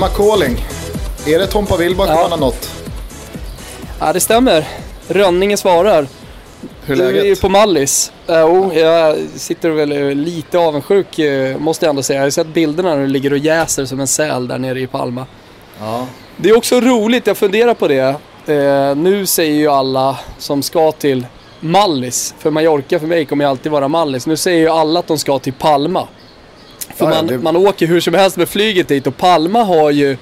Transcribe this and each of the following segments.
Palma calling. Är det Tompa Wilbach Ja. man har nått? Ja, det stämmer. Rönninge svarar. Hur är Du är ju läget? på Mallis. Oh, jag sitter väl eh, lite avundsjuk eh, måste jag ändå säga. Jag har sett bilderna när du ligger och jäser som en säl där nere i Palma. Ja. Det är också roligt, jag funderar på det. Eh, nu säger ju alla som ska till Mallis, för Mallorca för mig kommer ju alltid vara Mallis. Nu säger ju alla att de ska till Palma. För Ja, man, det- man åker hur som helst med flyget dit och Palma har ju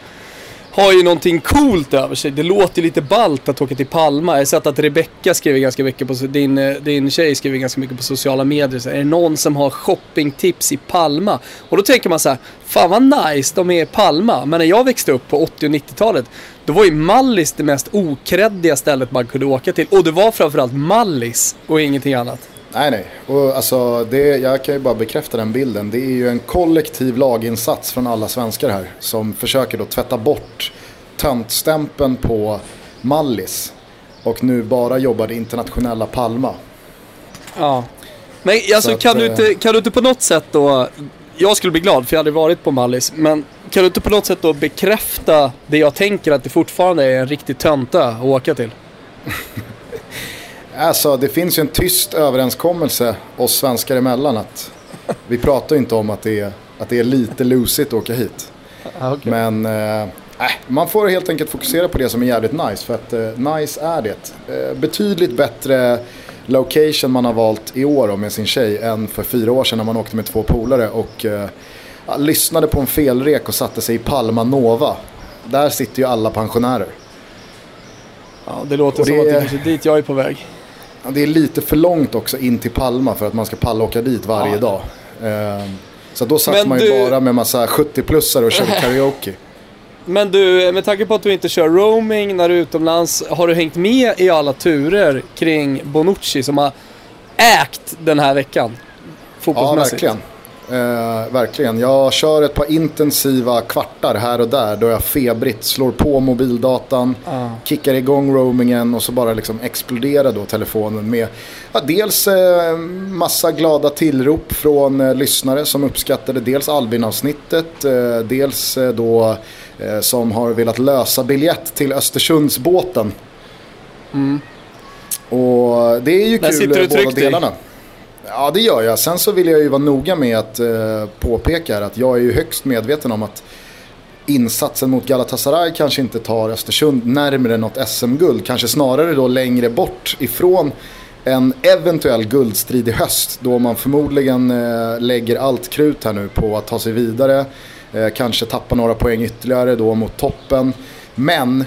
har ju någonting coolt över sig. Det låter lite ballt att åka till Palma. Jag har sett att Rebecca skriver ganska mycket på, din, eh, din tjej skriver ganska mycket på sociala medier. Så är det någon som har shoppingtips i Palma? Och då tänker man så här, fan vad nice de är i Palma. Men när jag växte upp på 80 och 90-talet, då var ju Mallis det mest okreddiga stället man kunde åka till. Och det var framförallt Mallis och ingenting annat. Nej, nej. Och alltså, det, jag kan ju bara bekräfta den bilden. Det är ju en kollektiv laginsats från alla svenskar här. Som försöker då tvätta bort töntstämpeln på Mallis. Och nu bara jobbar det internationella Palma. Ja. Men alltså, Så att, kan, du eh, inte, kan du inte på något sätt då... Jag skulle bli glad för jag hade varit på Mallis. Men kan du inte på något sätt då bekräfta det jag tänker att det fortfarande är en riktig tönta att åka till? Alltså, det finns ju en tyst överenskommelse oss svenskar emellan att vi pratar ju inte om att det är, att det är lite lusigt att åka hit. Men eh, äh, man får helt enkelt fokusera på det som är jävligt nice. För att eh, nice är det. Eh, betydligt bättre location man har valt i år med sin tjej än för fyra år sedan när man åkte med två polare och eh, lyssnade på en felrek och satte sig i Palma Nova. Där sitter ju alla pensionärer. Ja, det låter Och som det att det är dit jag är på väg. Ja, det är lite för långt också in till Palma för att man ska palla åka dit varje Ja. dag. Eh, så då satt Men man ju du- bara med massa 70-plussare och körde karaoke. Men du, med tanke på att du inte kör roaming när du är utomlands, har du hängt med i alla turer kring Bonucci som har ägt den här veckan? Ja, Fotbollsmässigt. verkligen. Eh, verkligen. Jag kör ett par intensiva kvartar här och där då jag febrigt slår på mobildatan, Ja. kickar igång roamingen och så bara liksom exploderar då telefonen med ja, dels eh, massa glada tillrop från eh, lyssnare som uppskattade dels Albin-avsnittet, eh, dels eh, då eh, som har velat lösa biljett till Östersundsbåten. Och det är ju Mm. Där kul eh, båda tryggt i. Ja, det gör jag. Sen så vill jag ju vara noga med att eh, påpeka här att jag är ju högst medveten om att insatsen mot Galatasaray kanske inte tar Östersund närmre något SM-guld. Kanske snarare då längre bort ifrån en eventuell guldstrid i höst. Då man förmodligen eh, lägger allt krut här nu på att ta sig vidare. Eh, kanske tappa några poäng ytterligare då mot toppen. Men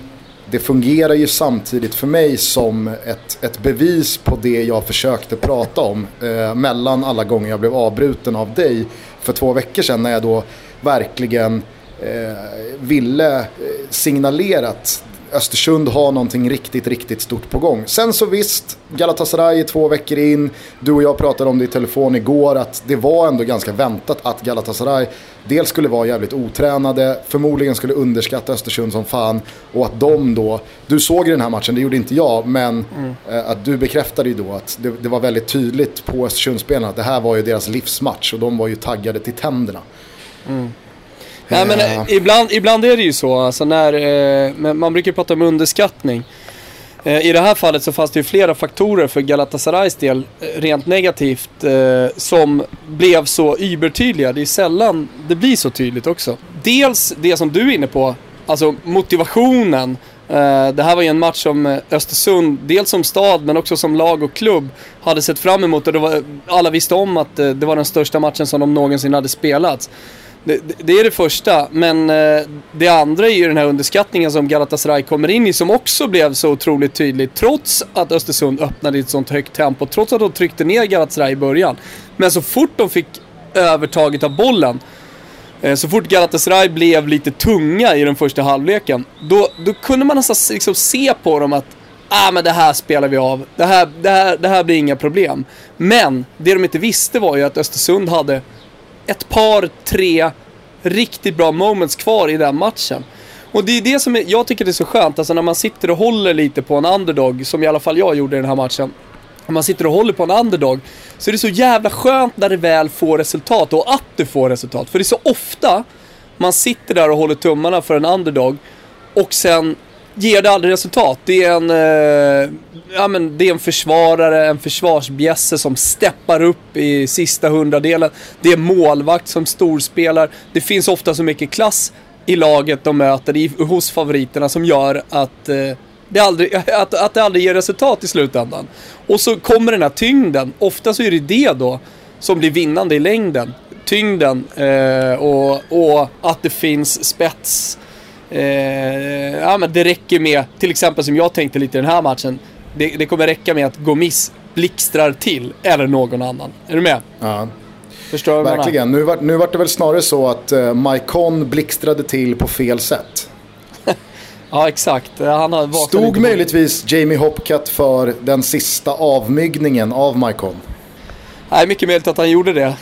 det fungerar ju samtidigt för mig som ett, ett bevis på det jag försökte prata om eh, mellan alla gånger jag blev avbruten av dig för två veckor sedan när jag då verkligen eh, ville eh, signalera att Östersund har någonting riktigt, riktigt stort på gång. Sen så visst, Galatasaray är två veckor in. Du och jag pratade om det i telefon igår att det var ändå ganska väntat att Galatasaray dels skulle vara jävligt otränade, förmodligen skulle underskatta Östersund som fan och att de då, du såg den här matchen, det gjorde inte jag, men eh, att du bekräftade ju då att det, det var väldigt tydligt på Östersundsspelarna att det här var ju deras livsmatch och de var ju taggade till tänderna. Nej men Eh, eh, ibland, ibland är det ju så, alltså när, eh, man brukar prata om underskattning. Eh, I det här fallet så fanns det ju flera faktorer för Galatasarays del, eh, rent negativt, eh, som blev så übertydliga. Det är sällan det blir så tydligt också. Dels det som du är inne på, alltså motivationen. Det här var ju en match som Östersund, dels som stad men också som lag och klubb, hade sett fram emot. Och det var, alla visste om att det var den största matchen som de någonsin hade spelat. Det, det- är det första, men eh, det andra är ju den här underskattningen som Galatasaray kommer in i som också blev så otroligt tydlig trots att Östersund öppnade i ett sånt högt tempo, trots att de tryckte ner Galatasaray i början. Men så fort de fick övertaget av bollen, eh, så fort Galatasaray blev lite tunga i den första halvleken, då, då kunde man nästan liksom se på dem att ah, men det här spelar vi av, det här, det, här, det här blir inga problem. Men det de inte visste var ju att Östersund hade ett par, tre riktigt bra moments kvar i den matchen. Och det är det som är, jag tycker det är så skönt, alltså när man sitter och håller lite på en underdog, som i alla fall jag gjorde i den här matchen. om man sitter och håller på en underdog, så är det så jävla skönt när det väl får resultat och att det får resultat. För det är så ofta man sitter där och håller tummarna för en underdog och sen ger det aldrig resultat. Det är en, eh, ja, men det är en försvarare, en försvarsbjässe som steppar upp i sista hundradelen. Det är målvakt som storspelar. Det finns ofta så mycket klass i laget de möter i, hos favoriterna som gör att eh, det aldrig, att, att det aldrig ger resultat i slutändan. Och så kommer den här tyngden. Ofta så är det det då som blir vinnande i längden. Tyngden eh, och, och att det finns spets. Eh, ja, men det räcker med, till exempel som jag tänkte lite i den här matchen. Det, det kommer räcka med att Gomis blixtrar till, eller någon annan. Är du med? Ja. Förstår du? Verkligen. Nu var, nu var det väl snarare så att uh, Maikon blixtrade till på fel sätt. Ja, exakt. Han har Stod möjligtvis Jamie Hopcat för den sista avmygningen av Maikon? Nej, mycket möjligt att han gjorde det.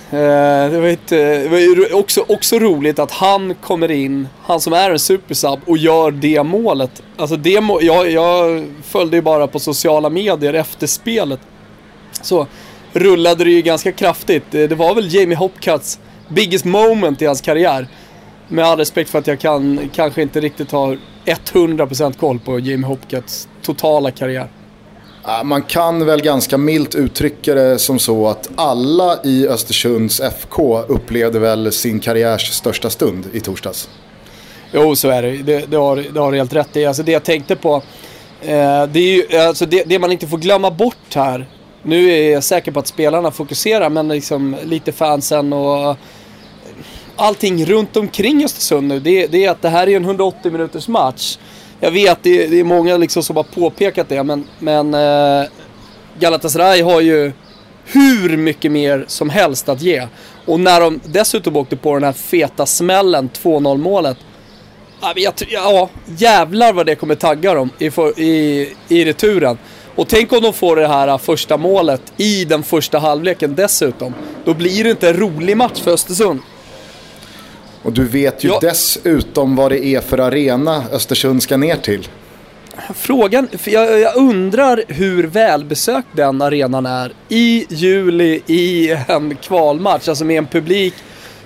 Det var, ett, det var ju eh, också, också roligt att han kommer in, han som är en supersub, och gör det målet. Alltså det må, jag, jag följde ju bara på sociala medier efter spelet. Så rullade det ju ganska kraftigt. Eh, det var väl Jamie Hopcats biggest moment i hans karriär. Med all respekt för att jag kan, kanske inte riktigt har 100% koll på Jamie Hopcats totala karriär. Man kan väl ganska milt uttrycka det som så att alla i Östersunds FK upplevde väl sin karriärs största stund i torsdags. Jo, så är det. Det, det, har, det har du helt rätt i. Alltså det jag tänkte på, eh, det är ju, alltså det, det man inte får glömma bort här. Nu är jag säker på att spelarna fokuserar, men liksom lite fansen och allting runt omkring Östersund nu. Det, det är att det här är en 180 minuters match. Jag vet, det, det är många liksom som har påpekat det, men, men eh, Galatasaray har ju hur mycket mer som helst att ge. Och när de dessutom åkte på den här feta smällen, 2-0 målet. Jag, ja, jävlar vad det kommer tagga dem i, i, i returen. Och tänk om de får det här eh, första målet i den första halvleken dessutom. Då blir det inte en rolig match för Östersund. Och du vet ju Ja. dessutom vad det är för arena Östersund ska ner till. Frågan, jag, jag undrar hur välbesökt den arenan är i juli i en kvalmatch. Alltså med en publik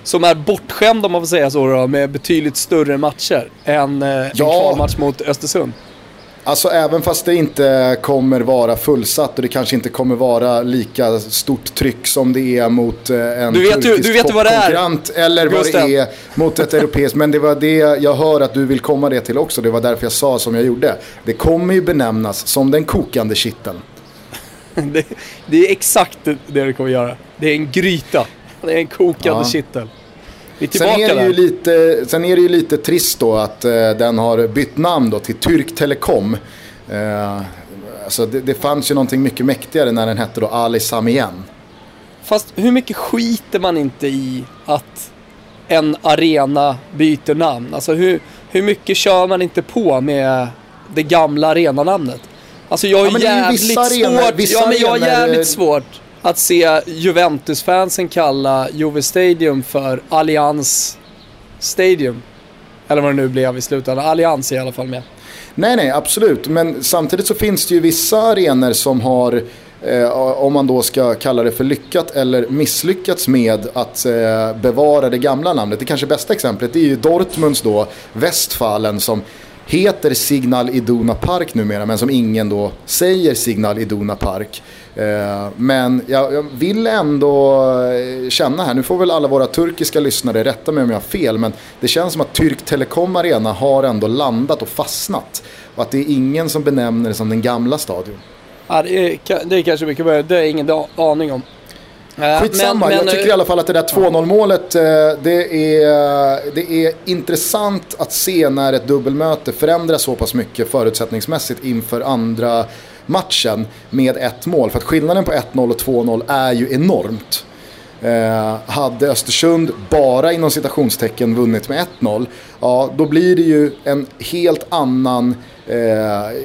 som är bortskämd om man får säga så då, med betydligt större matcher än eh, en Ja. kvalmatch mot Östersund. Alltså även fast det inte kommer vara fullsatt och det kanske inte kommer vara lika stort tryck som det är mot eh, en Du vet turkisk du vet ju vad det är, eller vad det är mot ett europeiskt. Men det var det jag hör att du vill komma det till också. Det var därför jag sa som jag gjorde. Det kommer ju benämnas som den kokande kitteln. det, det är exakt det det kommer göra. Det är en gryta. Det är en kokande Ja. kittel. Vi är Sen är, det där. ju lite, sen är det ju lite trist då att eh, den har bytt namn då till Türk Telekom. Eh, alltså det, det fanns ju någonting mycket mäktigare när den hette då Ali Samiyen. Fast hur mycket skiter man inte i att en arena byter namn? Alltså hur, hur mycket kör man inte på med det gamla arenanamnet? Alltså jag har Ja, jävligt arenor- svårt, ja, men jag har arenor- jävligt svårt att se Juventus-fansen kalla Juve Stadium för Allians Stadium. Eller vad det nu blev i slutändan. Allians är i alla fall med. Nej, nej, absolut. Men samtidigt så finns det ju vissa arenor som har, eh, om man då ska kalla det för lyckat eller misslyckats med att eh, bevara det gamla namnet. Det kanske bästa exemplet är ju Dortmunds då, Westfalen som heter Signal Iduna Park numera, men som ingen då säger Signal Iduna Park. Eh, men jag, vill ändå eh, känna här, nu får väl alla våra turkiska lyssnare rätta mig om jag har fel, men det känns som att Türk Telekom Arena har ändå landat och fastnat. Och att det är ingen som benämner det som den gamla stadion. Ja, det, är, det är kanske mycket bättre. Det har jag ingen aning om. Skitsamma, men- jag men, tycker i alla fall att det där 2-0 målet, eh, det är, det är intressant att se när ett dubbelmöte förändras så pass mycket förutsättningsmässigt inför andra matchen med ett mål. För att skillnaden på 1-0 och 2-0 är ju enormt. Eh, hade Östersund bara inom citationstecken vunnit med 1-0, ja då blir det ju en helt annan eh,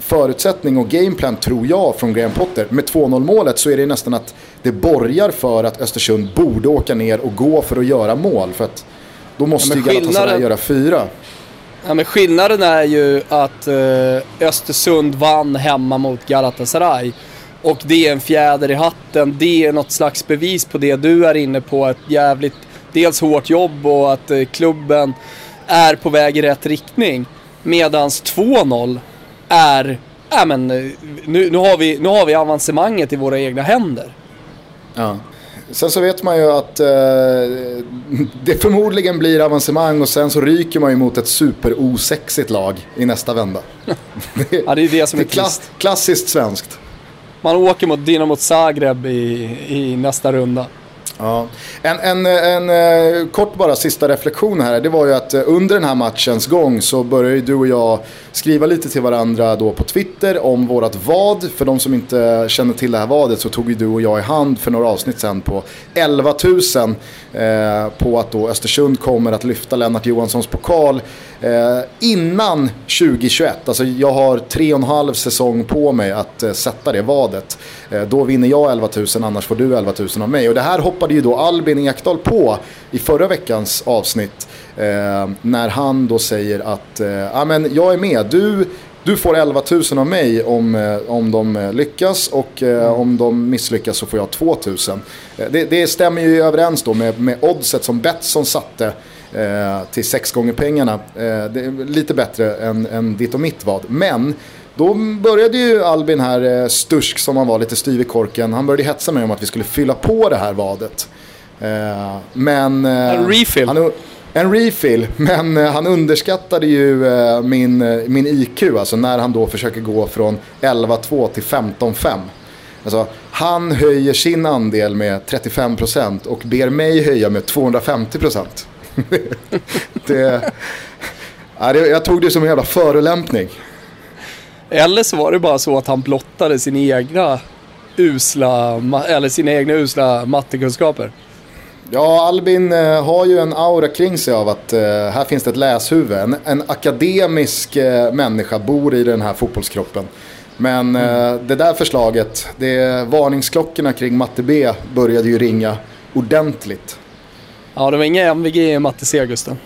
förutsättning och gameplan tror jag från Graham Potter. Med 2-0 målet så är det nästan att det borgar för att Östersund borde åka ner och gå för att göra mål. För att då måste Ja, ju Galatasaray göra fyra. Ja, men skillnaden är ju att eh, Östersund vann hemma mot Galatasaray. Och det är en fjäder i hatten. Det är något slags bevis på det du är inne på. Ett jävligt, dels hårt jobb och att eh, klubben är på väg i rätt riktning. Medans 2-0 är, ja men eh, nu, nu, har vi, nu har vi avancemanget i våra egna händer. Ja. Sen så vet man ju att eh, det förmodligen blir avancemang och sen så ryker man ju mot ett superosexigt lag i nästa vända. det, ja, det är det som är, det är klass, Klassiskt svenskt. Man åker mot Dinamo Zagreb i, i nästa runda. Ja. En, en, en, eh, kort bara sista reflektion här. Det var ju att eh, under den här matchens gång så började du och jag skriva lite till varandra då på Twitter om vårat vad. För de som inte känner till det här vadet så tog ju du och jag i hand för några avsnitt sen på 11 000 eh, på att då Östersund kommer att lyfta Lennart Johanssons pokal eh, innan 2021. Alltså jag har tre och en halv säsong på mig att eh, sätta det vadet. Eh, då vinner jag 11 000, annars får du 11 000 av mig. Och det här hoppade ju då Albin Ekdal på i förra veckans avsnitt. Eh, när han då säger att eh, men jag är med, du, du får 11 000 av mig om, eh, om de lyckas och mm. om de misslyckas så får jag 2 000. Det, det stämmer ju överens då med, med oddset som Betsson satte eh, till sex gånger pengarna. Eh, det är lite bättre än, än ditt och mitt vad. Men då började ju Albin här, eh, stursk som han var, lite styv i korken. Han började hetsa mig om att vi skulle fylla på det här vadet. Eh, men... Eh, en refill. Han, en refill, men eh, han underskattade ju eh, min, min IQ, alltså när han då försöker gå från 11-2 till 15-5. Alltså, han höjer sin andel med 35% och ber mig höja med 250%. det, jag tog det som en jävla förolämpning. Eller så var det bara så att han blottade sin egna usla, eller sina egna usla mattekunskaper. Ja, Albin eh, har ju en aura kring sig av att eh, här finns det ett läshuvud. En, en akademisk eh, människa bor i den här fotbollskroppen. Men mm. det där förslaget, det, varningsklockorna kring matte B började ju ringa ordentligt. Ja, det var inga MVG i matte C, Gusten.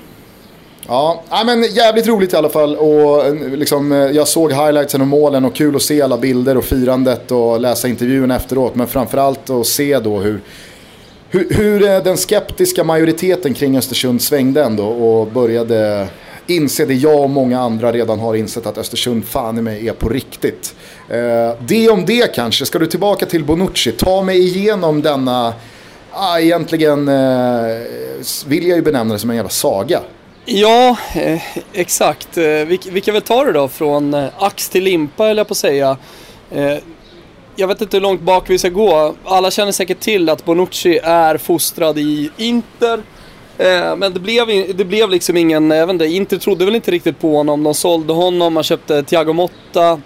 Ja, men jävligt roligt i alla fall. Och eh, liksom, eh, jag såg highlightsen och målen och kul att se alla bilder och firandet och läsa intervjun efteråt. Men framförallt att se då hur, hur, hur eh, den skeptiska majoriteten kring Östersund svängde ändå och började inse det jag och många andra redan har insett att Östersund fan i mig är på riktigt. Det om det kanske. Ska du tillbaka till Bonucci? Ta mig igenom denna, ah, egentligen eh, vill jag ju benämna det som en jävla saga. Ja, eh, exakt. Eh, vi, vi, kan väl ta det då från eh, ax till limpa, eller jag på att säga. Eh, jag vet inte hur långt bak vi ska gå. Alla känner säkert till att Bonucci är fostrad i Inter. Eh, men det blev, det blev liksom ingen, jag vet inte, Inter trodde väl inte riktigt på honom. De sålde honom, man köpte Thiago Motta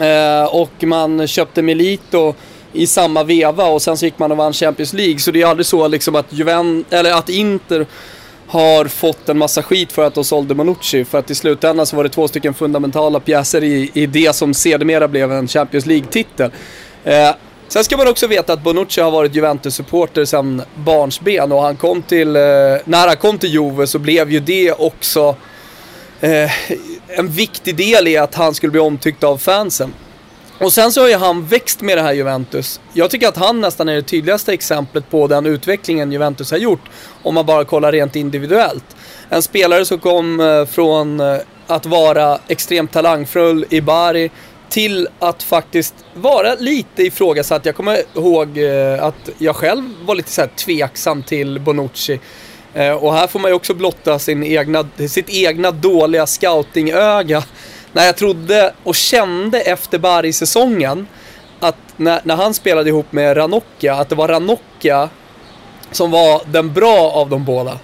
eh, och man köpte Milito i samma veva och sen så gick man och vann Champions League. Så det är aldrig så liksom att, Juven, eller att Inter har fått en massa skit för att de sålde Manucci. För att i slutändan så var det två stycken fundamentala pjäser i, i det som sedermera blev en Champions League-titel. Eh, sen ska man också veta att Bonucci har varit Juventus-supporter sedan barnsben och han kom till, eh, när han kom till Juve så blev ju det också eh, en viktig del i att han skulle bli omtyckt av fansen. Och sen så har ju han växt med det här Juventus. Jag tycker att han nästan är det tydligaste exemplet på den utvecklingen Juventus har gjort. Om man bara kollar rent individuellt. En spelare som kom eh, från eh, att vara extremt talangfull i Bari till att faktiskt vara lite ifrågasatt. Jag kommer ihåg eh, att jag själv var lite så här tveksam till Bonucci. Och här får man ju också blotta sin egna, sitt egna dåliga scoutingöga när jag trodde och kände efter Bari-säsongen att när, när han spelade ihop med Ranocchia, att det var Ranocchia som var den bra av de båda.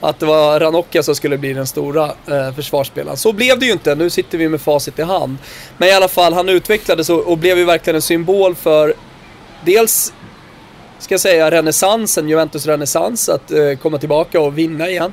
Att det var Ranocchia som skulle bli den stora eh, försvarsspelaren. Så blev det ju inte, nu sitter vi med facit i hand. Men i alla fall, han utvecklades och, och blev ju verkligen en symbol för dels ska jag säga renässansen, Juventus renässans, att eh, komma tillbaka och vinna igen.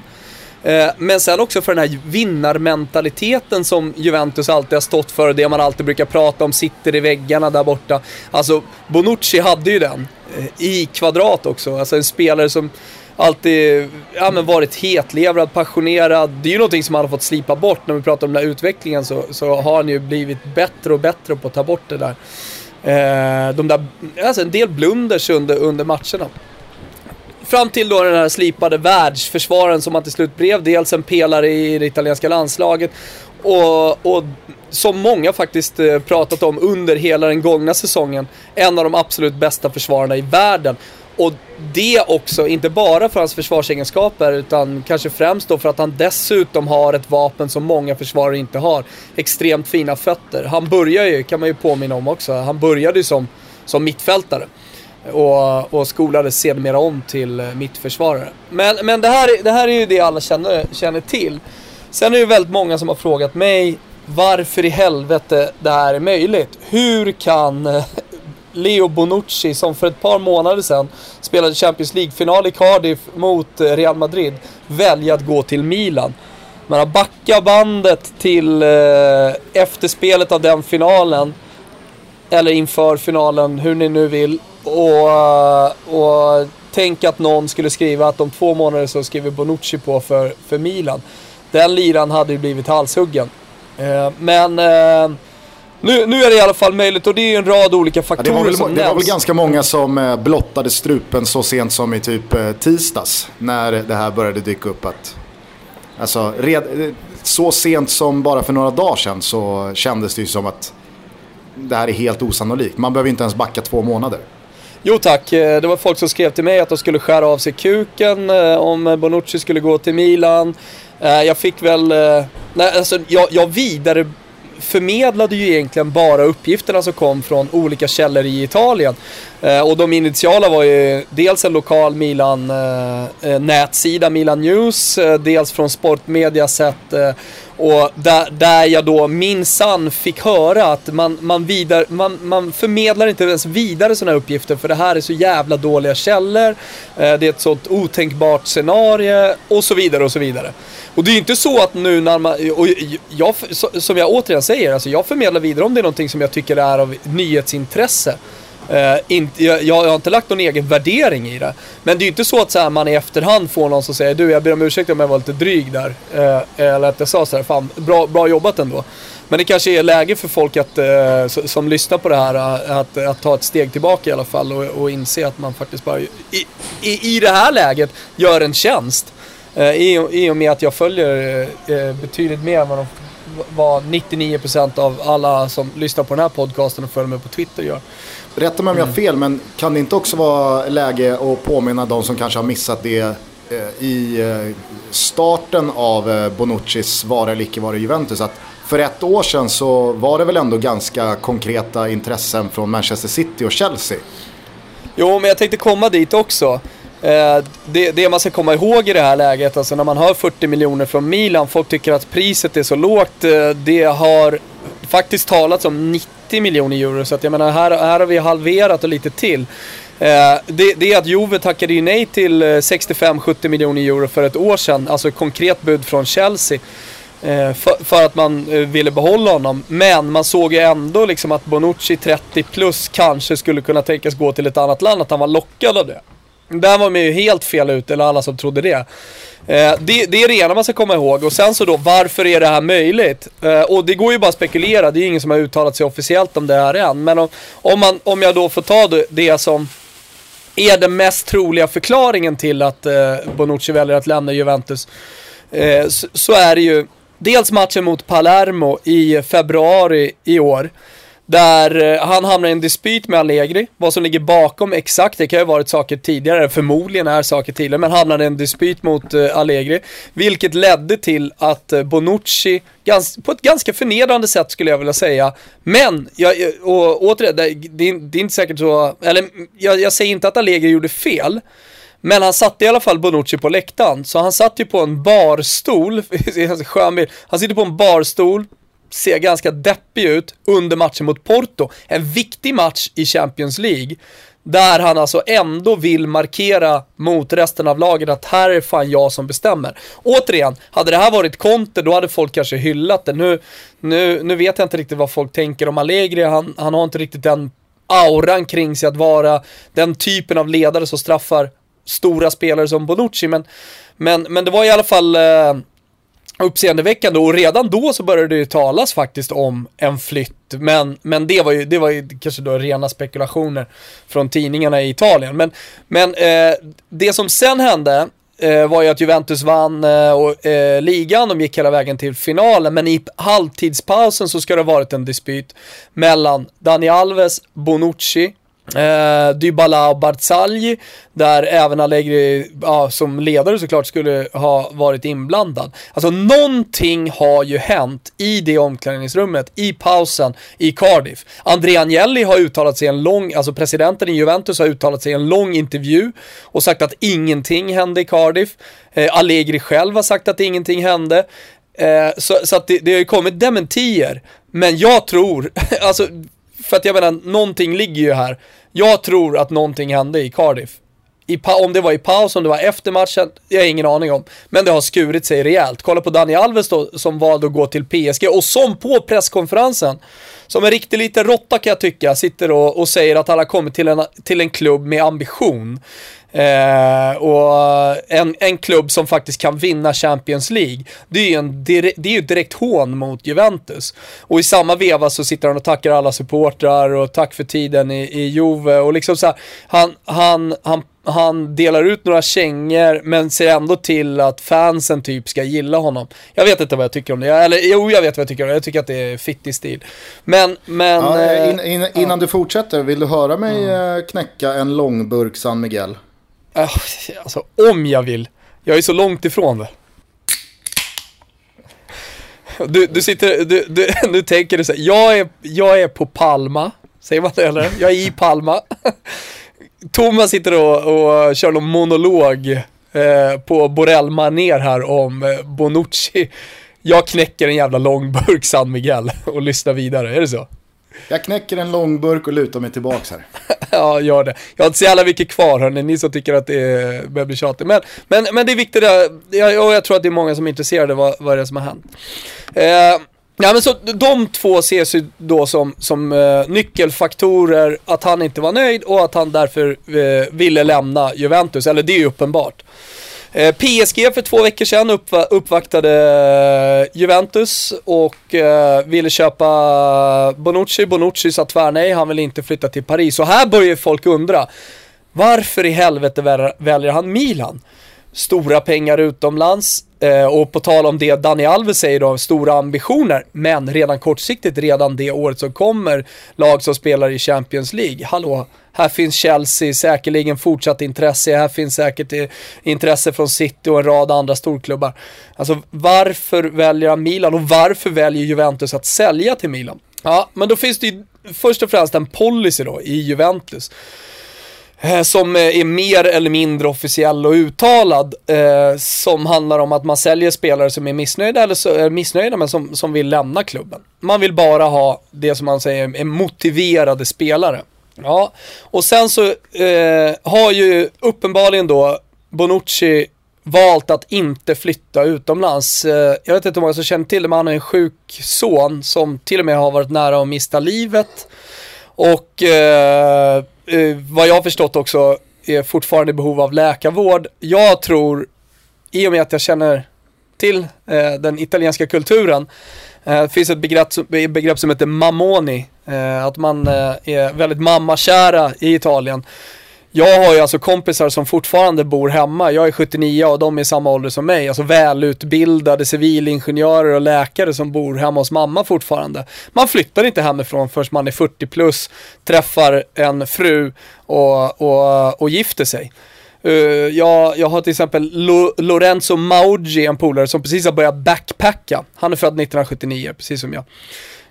Eh, men sen också för den här vinnarmentaliteten som Juventus alltid har stått för, det man alltid brukar prata om, sitter i väggarna där borta. Alltså, Bonucci hade ju den eh, i kvadrat också. Alltså en spelare som alltid ja, men varit hetlevrad, passionerad. Det är ju någonting som han har fått slipa bort. När vi pratar om den här utvecklingen så, så har han ju blivit bättre och bättre på att ta bort det där. Eh, de där, alltså en del blunders under, under matcherna. Fram till då den här slipade världsförsvararen som han till slut blev. Dels en pelare i det italienska landslaget och, och som många faktiskt eh, pratat om under hela den gångna säsongen, en av de absolut bästa försvararna i världen. Och det också, inte bara för hans försvarsegenskaper utan kanske främst då för att han dessutom har ett vapen som många försvarare inte har. Extremt fina fötter. Han börjar ju, kan man ju påminna om också, han började ju som, som mittfältare. Och, och skolades sedermera om till mittförsvarare. Men, men det, här, det här är ju det alla känner, känner till. Sen är det ju väldigt många som har frågat mig varför i helvete det här är möjligt. Hur kan eh, Leo Bonucci, som för ett par månader sedan spelade Champions League-final i Cardiff mot eh, Real Madrid, välja att gå till Milan? Man har backat bandet till eh, efterspelet av den finalen, eller inför finalen, hur ni nu vill, och, eh, och tänk att någon skulle skriva att om två månader så skriver Bonucci på för, för Milan. Den liran hade ju blivit halshuggen. Eh, men eh, nu, nu är det i alla fall möjligt och det är en rad olika faktorer ja, det väl, som Det var väl ganska många som eh, blottade strupen så sent som i typ tisdags. När det här började dyka upp. Att, alltså, red, så sent som bara för några dagar sedan så kändes det ju som att det här är helt osannolikt. Man behöver inte ens backa två månader. Jo tack, eh, det var folk som skrev till mig att de skulle skära av sig kuken eh, om Bonucci skulle gå till Milan. Eh, jag fick väl, nej alltså jag, jag vidare förmedlade ju egentligen bara uppgifterna som kom från olika källor i Italien. Eh, och de initiala var ju dels en lokal Milan eh, nätsida, Milan News, eh, dels från Sportmedia sett och där, där jag då minsann fick höra att man, man, vidare, man, man förmedlar inte ens vidare sådana här uppgifter för det här är så jävla dåliga källor. Eh, det är ett sånt otänkbart scenario och så vidare och så vidare. Och det är ju inte så att nu när man, och jag, som jag återigen säger, alltså jag förmedlar vidare om det är någonting som jag tycker är av nyhetsintresse. Uh, inte, jag, jag, har inte lagt någon egen värdering i det. Men det är ju inte så att så här, man i efterhand får någon som säger du jag ber om ursäkt om jag var lite dryg där. Uh, eller att jag sa så här, fan bra, bra jobbat ändå. Men det kanske är läge för folk att, uh, som lyssnar på det här att, att ta ett steg tillbaka i alla fall och, och inse att man faktiskt bara i, i, i det här läget gör en tjänst. I, I och med att jag följer betydligt mer än vad, de, vad 99% av alla som lyssnar på den här podcasten och följer mig på Twitter gör. Rätta mig om jag har mm. fel, men kan det inte också vara läge att påminna de som kanske har missat det eh, i eh, starten av eh, Bonuccis vara eller icke vara i Juventus? Att för ett år sedan så var det väl ändå ganska konkreta intressen från Manchester City och Chelsea? Jo, men jag tänkte komma dit också. Det, det, man ska komma ihåg i det här läget, alltså när man hör 40 miljoner från Milan, folk tycker att priset är så lågt. Det har faktiskt talats om 90 30 miljoner euro. Så att jag menar, här, här har vi halverat och lite till. Eh, det, det, är att Juve tackade ju nej till eh, 65-70 miljoner euro för ett år sedan. Alltså ett konkret bud från Chelsea. Eh, för, för, att man eh, ville behålla honom. Men man såg ju ändå liksom att Bonucci 30 plus kanske skulle kunna tänkas gå till ett annat land. Att han var lockad av det. Där var man ju helt fel ute, eller alla som trodde det. Eh, det, det, är det ena man ska komma ihåg. Och sen så då, varför är det här möjligt? Eh, och det går ju bara att spekulera, det är ju ingen som har uttalat sig officiellt om det här än. Men om, om, man, om jag då får ta det, som är den mest troliga förklaringen till att eh, Bonucci väljer att lämna Juventus. Eh, så, så är det ju dels matchen mot Palermo i februari i år. Där eh, han hamnar i en dispyt med Allegri. Vad som ligger bakom exakt, det kan ju ha varit saker tidigare, förmodligen är saker tidigare, men hamnade i en dispyt mot eh, Allegri. Vilket ledde till att eh, Bonucci, på ett ganska förnedrande sätt skulle jag vilja säga, men, jag, och återigen, det, det, det är inte säkert så, eller jag, jag säger inte att Allegri gjorde fel, men han satte i alla fall Bonucci på läktaren, så han satt ju på en barstol, han sitter på en barstol, ser ganska deppig ut under matchen mot Porto. En viktig match i Champions League. Där han alltså ändå vill markera mot resten av laget att här är fan jag som bestämmer. Återigen, hade det här varit Conte då hade folk kanske hyllat det. Nu, nu, nu vet jag inte riktigt vad folk tänker om Allegri. Han, han har inte riktigt den auran kring sig att vara den typen av ledare som straffar stora spelare som Bonucci, men, men, men det var i alla fall eh, uppseendeväckande och redan då så började det ju talas faktiskt om en flytt. Men, men det, var ju, det var ju kanske då rena spekulationer från tidningarna i Italien. Men, men eh, det som sen hände eh, var ju att Juventus vann eh, och, eh, ligan, de gick hela vägen till finalen, men i halvtidspausen så ska det ha varit en dispyt mellan Dani Alves, Bonucci Eh, Dybala och Barzalji, där även Allegri ja, som ledare såklart skulle ha varit inblandad. Alltså någonting har ju hänt i det omklädningsrummet, i pausen, i Cardiff. Andrea Agnelli har uttalat sig i en lång, alltså presidenten i Juventus har uttalat sig i en lång intervju och sagt att ingenting hände i Cardiff. Eh, Allegri själv har sagt att ingenting hände. Eh, så, så att det, det har ju kommit dementier. Men jag tror, alltså för att jag menar, någonting ligger ju här. Jag tror att någonting hände i Cardiff. I om det var i paus, om det var efter matchen, jag har ingen aning om. Men det har skurit sig rejält. Kolla på Dani Alves då, som valde att gå till PSG och som på presskonferensen, som en riktig liten råtta kan jag tycka, sitter och, och säger att han har kommit till en, till en klubb med ambition. Eh, och en, en klubb som faktiskt kan vinna Champions League. Det är ju en det är ju direkt hån mot Juventus. Och i samma veva så sitter han och tackar alla supportrar och tack för tiden i, i Juve och liksom så här, han, han, han han delar ut några kängor men ser ändå till att fansen typ ska gilla honom. Jag vet inte vad jag tycker om det. Eller jo, jag vet vad jag tycker om det. Jag tycker att det är fittig stil. Men, men... Ja, eh, in, in, innan ja. du fortsätter, vill du höra mig mm. knäcka en långburk San Miguel? Äh, alltså om jag vill. Jag är så långt ifrån det. Du, du sitter, du, du, nu tänker du så här, jag är, jag är på Palma, säger man det eller? Jag är i Palma. Thomas sitter och, och kör någon monolog eh, på Borell Maner här om eh, Bonucci. Jag knäcker en jävla långburk San Miguel och lyssnar vidare, är det så? Jag knäcker en långburk och lutar mig tillbaks här. ja, gör det. Jag har inte så jävla mycket kvar hörni, ni som tycker att det börjar bli tjatigt. Men, men, men det är viktigt, jag, och jag tror att det är många som är intresserade vad, vad det är som har hänt. Eh, ja, men så de två ses ju då som, som eh, nyckelfaktorer, att han inte var nöjd och att han därför eh, ville lämna Juventus, eller det är ju uppenbart. Eh, PSG för två veckor sedan uppvaktade eh, Juventus och eh, ville köpa Bonucci. Bonucci sa tvärnej, han vill inte flytta till Paris. Och här börjar folk undra, varför i helvete väljer han Milan? Stora pengar utomlands eh, och på tal om det Dani Alves säger då, stora ambitioner. Men redan kortsiktigt, redan det året som kommer, lag som spelar i Champions League. Hallå, här finns Chelsea, säkerligen fortsatt intresse. Här finns säkert eh, intresse från City och en rad andra storklubbar. Alltså varför väljer han Milan och varför väljer Juventus att sälja till Milan? Ja, men då finns det ju först och främst en policy då i Juventus eh, Eh, som eh, är mer eller mindre officiell och uttalad. Eh, som handlar om att man säljer spelare som är missnöjda eller så, är missnöjda men som, som vill lämna klubben. Man vill bara ha det som man säger är motiverade spelare. Ja, och sen så eh, har ju uppenbarligen då Bonucci valt att inte flytta utomlands. Eh, jag vet inte hur många som känner till det, men han har en sjuk son som till och med har varit nära att mista livet. Och eh, eh, vad jag har förstått också är fortfarande i behov av läkarvård. Jag tror, i och med att jag känner till eh, den italienska kulturen, eh, det finns ett begrepp, begrepp som heter mamoni, eh, att man eh, är väldigt mammakära i Italien. Jag har ju alltså kompisar som fortfarande bor hemma. Jag är 79 och de är i samma ålder som mig. Alltså välutbildade civilingenjörer och läkare som bor hemma hos mamma fortfarande. Man flyttar inte hemifrån förrän man är 40 plus, träffar en fru och, och, och gifter sig. Uh, jag, jag har till exempel Lo Lorenzo Maugi, en polare som precis har börjat backpacka. Han är född 1979, precis som jag.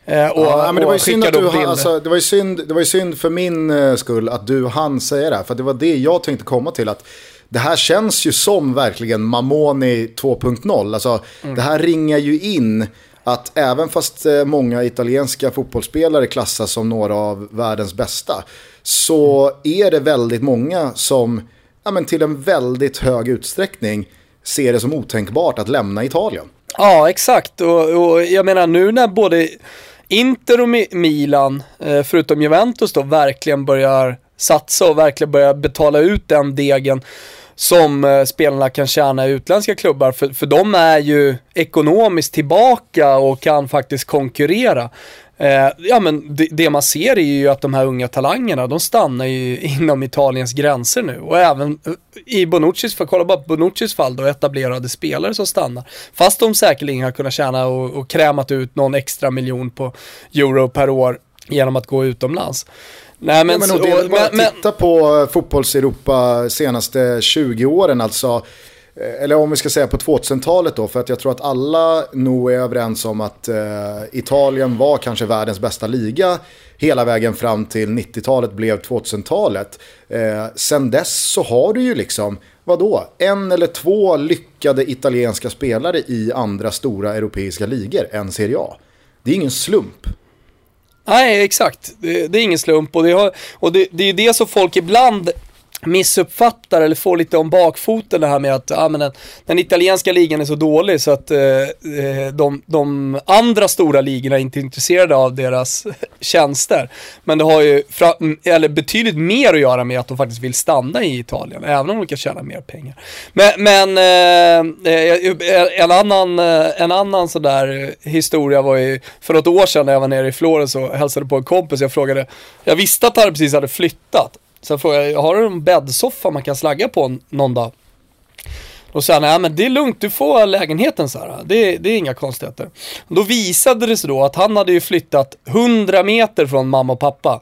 Eh, och, ja, men det var ju synd att du, alltså, det var ju synd, det var ju synd för min uh, skull att du hann säga det här. För det var det jag tänkte komma till. att det här känns ju som verkligen Mamoni 2.0. Alltså, mm. Det här ringar ju in att även fast uh, många italienska fotbollsspelare klassas som några av världens bästa. Så mm. är det väldigt många som ja, men till en väldigt hög utsträckning ser det som otänkbart att lämna Italien. Ja, exakt. Och, och jag menar nu när både Inter och Milan, eh, förutom Juventus då, verkligen börjar satsa och verkligen börjar betala ut den degen. som eh, spelarna kan tjäna i utländska klubbar. För, för de är ju ekonomiskt tillbaka och kan faktiskt konkurrera. Eh, ja men det, det, man ser är ju att de här unga talangerna, de stannar ju inom Italiens gränser nu. Och även eh, i Bonuccis fall, kolla bara på Bonuccis fall då, etablerade spelare som stannar. Fast de säkerligen har kunnat tjäna och, och krämat ut någon extra miljon på euro per år genom att gå utomlands. Nej, men, ja, men, så, det, bara men, titta på fotbolls-Europa senaste 20 åren alltså. Eh, eller om vi ska säga på 2000-talet då, för att jag tror att alla nog är överens om att eh, Italien var kanske världens bästa liga hela vägen fram till 90-talet blev 2000-talet. Eh, sen dess så har du ju liksom, vadå, en eller två lyckade italienska spelare i andra stora europeiska ligor än Serie A. Det är ingen slump. Nej, exakt. Det, det är ingen slump och, det, har, och det, det är det som folk ibland missuppfattar eller får lite om bakfoten det här med att ja, men den, den italienska ligan är så dålig så att eh, eh, de, de, andra stora ligorna är inte intresserade av deras tjänster. Men det har ju fra, mm, eller betydligt mer att göra med att de faktiskt vill stanna i Italien, även om de kan tjäna mer pengar. Men, men eh, eh en annan, eh, en annan sådär historia var ju för något år sedan när jag var nere i Florens och hälsade på en kompis. Jag frågade, jag visste att han precis hade flyttat Sen frågade jag, har du en bäddsoffa man kan slagga på någon dag? Då sa han, nej men det är lugnt, du får lägenheten så här. Det, det är inga konstigheter. Då visade det sig då att han hade ju flyttat 100 meter från mamma och pappa.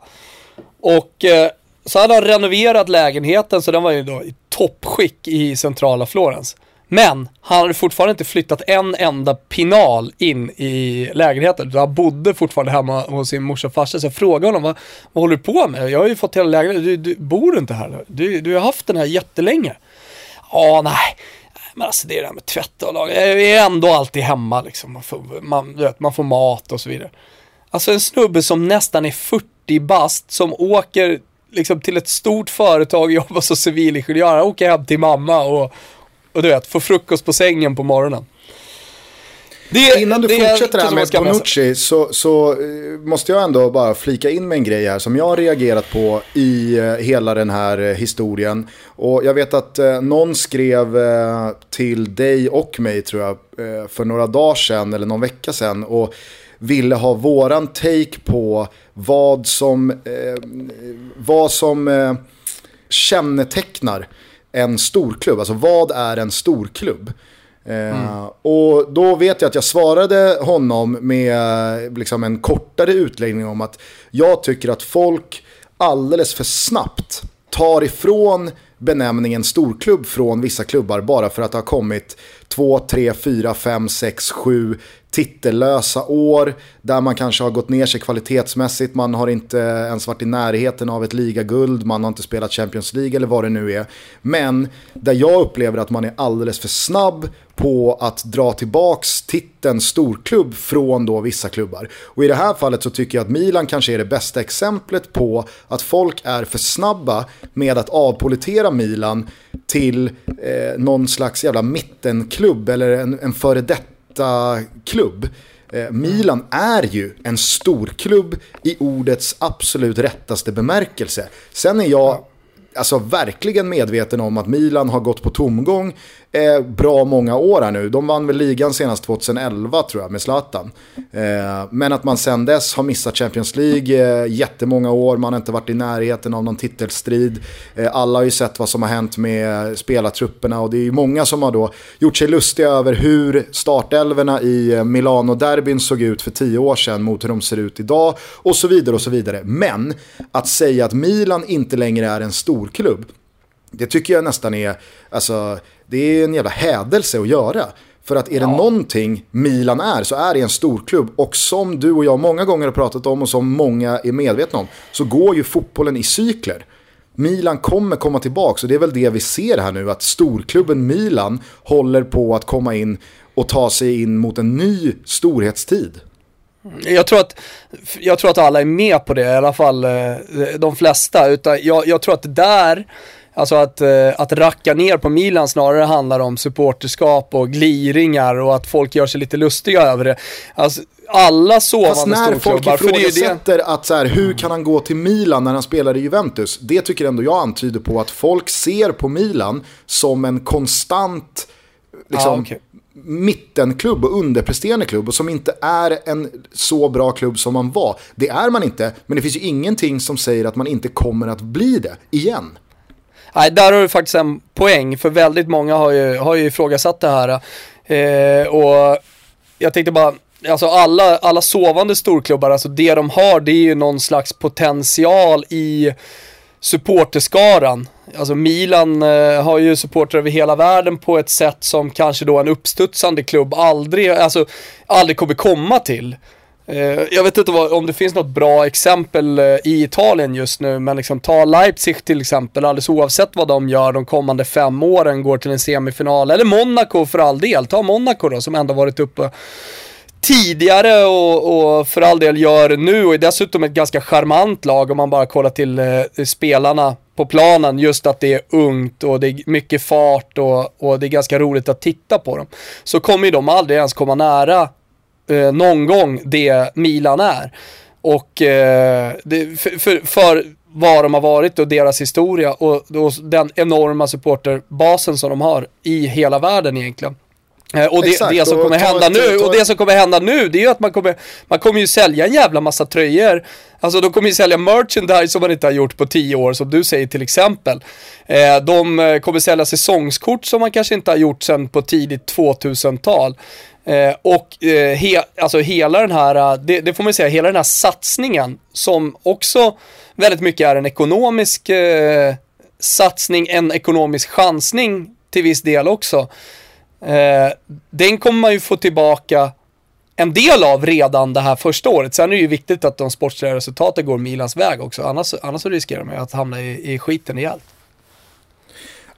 Och eh, så hade han renoverat lägenheten så den var ju då i toppskick i centrala Florens. Men han hade fortfarande inte flyttat en enda pinal in i lägenheten. Han bodde fortfarande hemma hos sin morsa och farsa. Så jag frågade honom, vad, vad håller du på med? Jag har ju fått hela lägenheten. Du, du, bor du inte här? Du, du har haft den här jättelänge. Ja, nej. Men alltså det är det här med tvätta och laga. Jag är ändå alltid hemma liksom. Man får, man, vet, man får mat och så vidare. Alltså en snubbe som nästan är 40 bast som åker liksom till ett stort företag jobbar som civilingenjör. Åker hem till mamma och, och du vet, få frukost på sängen på morgonen. Det, Innan du det fortsätter här med Bonucci så, så, eh, måste jag ändå bara flika in med en grej här som jag har reagerat på i eh, hela den här eh, historien. Och jag vet att någon skrev till dig och mig tror jag för några dagar sedan eller någon vecka sedan och ville ha våran take på vad som, vad som kännetecknar en storklubb. Alltså vad är en storklubb? Mm. Uh, eh, och då vet jag att jag svarade honom med liksom en kortare utläggning om att jag tycker att folk alldeles för snabbt tar ifrån benämningen storklubb från vissa klubbar bara för att det har kommit två, tre, fyra, fem, sex, sju titellösa år där man kanske har gått ner sig kvalitetsmässigt, man har inte ens varit i närheten av ett ligaguld, man har inte spelat Champions League eller vad det nu är. Men där jag upplever att man är alldeles för snabb på att dra tillbaks titeln storklubb från då vissa klubbar. Och i det här fallet så tycker jag att Milan kanske är det bästa exemplet på att folk är för snabba med att avpolitera Milan till eh, någon slags jävla mittenklubb eller en, en före detta klubb. Eh, Milan är ju en storklubb i ordets absolut rättaste bemärkelse. Sen är jag alltså verkligen medveten om att Milan har gått på tomgång eh, bra många år här nu. De vann väl ligan senast 2011 tror jag med Zlatan. Eh, men att man sen dess har missat Champions League eh, jättemånga år, man har inte varit i närheten av någon titelstrid. Eh, alla har ju sett vad som har hänt med spelartrupperna och det är ju många som har då gjort sig lustiga över hur startelverna i eh, Milano-derbyn såg ut för tio år sedan mot hur de ser ut idag och så vidare och så vidare. Men att säga att Milan inte längre är en storklubb, det tycker jag nästan är, alltså, det är en jävla hädelse att göra. För att är det ja. någonting Milan är så är det en storklubb. Och som du och jag många gånger har pratat om och som många är medvetna om så går ju fotbollen i cykler. Milan kommer komma tillbaka och det är väl det vi ser här nu att storklubben Milan håller på att komma in och ta sig in mot en ny storhetstid. Jag tror, att, jag tror att alla är med på det, i alla fall eh, de flesta. Utan jag, jag tror att det där Alltså att, eh, att racka ner på Milan snarare handlar om supporterskap och gliringar och att folk gör sig lite lustiga över det. Alltså, alla sovande Fast när folk storklubbar. det ifrågasätter att så här, hur kan han gå till Milan när han spelar i Juventus? Det tycker ändå jag antyder på att folk ser på Milan som en konstant liksom, Ja, okej. mittenklubb och underpresterande klubb och som inte är en så bra klubb som man var. Det är man inte, men det finns ju ingenting som säger att man inte kommer att bli det igen. Nej, där har du faktiskt en poäng, för väldigt många har ju, har ju ifrågasatt det här. Eh, och jag tänkte bara, alltså alla, alla sovande storklubbar, alltså det de har, det är ju någon slags potential i supporterskaran. Alltså Milan eh, har ju supportrar över hela världen på ett sätt som kanske då en uppstudsande klubb aldrig, alltså, aldrig kommer komma till. Eh, jag vet inte vad, om det finns något bra exempel eh, i Italien just nu, men liksom ta Leipzig till exempel, alldeles oavsett vad de gör de kommande fem åren, går till en semifinal, eller Monaco för all del, ta Monaco då som ändå varit uppe tidigare och, och för all del gör nu och är dessutom ett ganska charmant lag om man bara kollar till eh, spelarna på planen. Just att det är ungt och det är mycket fart och, och det är ganska roligt att titta på dem. Så kommer ju de aldrig ens komma nära eh, någon gång det Milan är. Och eh, det, för, för, för vad de har varit och deras historia och, och den enorma supporterbasen som de har i hela världen egentligen. Eh, Och det, Exakt, det som kommer hända ett- nu, och det som kommer hända nu, det är ju att man kommer, man kommer ju sälja en jävla massa tröjor. Alltså de kommer ju sälja merchandise som man inte har gjort på tio år, som du säger till exempel. Eh, de eh, kommer sälja säsongskort som man kanske inte har gjort sedan på tidigt 2000-tal. Eh, och eh, he, alltså hela den här, eh, det, det får man säga, hela den här satsningen som också väldigt mycket är en ekonomisk eh, satsning, en ekonomisk chansning till viss del också. Eh, den kommer man ju få tillbaka en del av redan det här första året. Sen är det ju viktigt att de sportsliga resultaten går Milans väg också. Annars, annars så riskerar man ju att hamna i, i skiten rejält.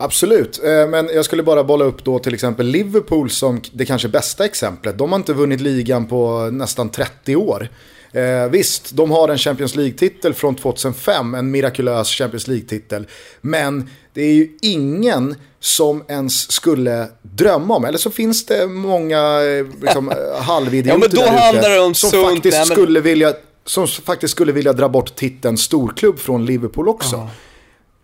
Absolut, eh, men jag skulle bara bolla upp då till exempel Liverpool som det kanske bästa exemplet. De har inte vunnit ligan på nästan 30 år. Eh, visst, de har en Champions League-titel från 2005, en mirakulös Champions League-titel. Men det är ju ingen som ens skulle drömma om, eller så finns det många eh, liksom, eh, halvidioter Ja, men då där ute det om som sunt, faktiskt men- skulle vilja som faktiskt skulle vilja dra bort titeln storklubb från Liverpool också.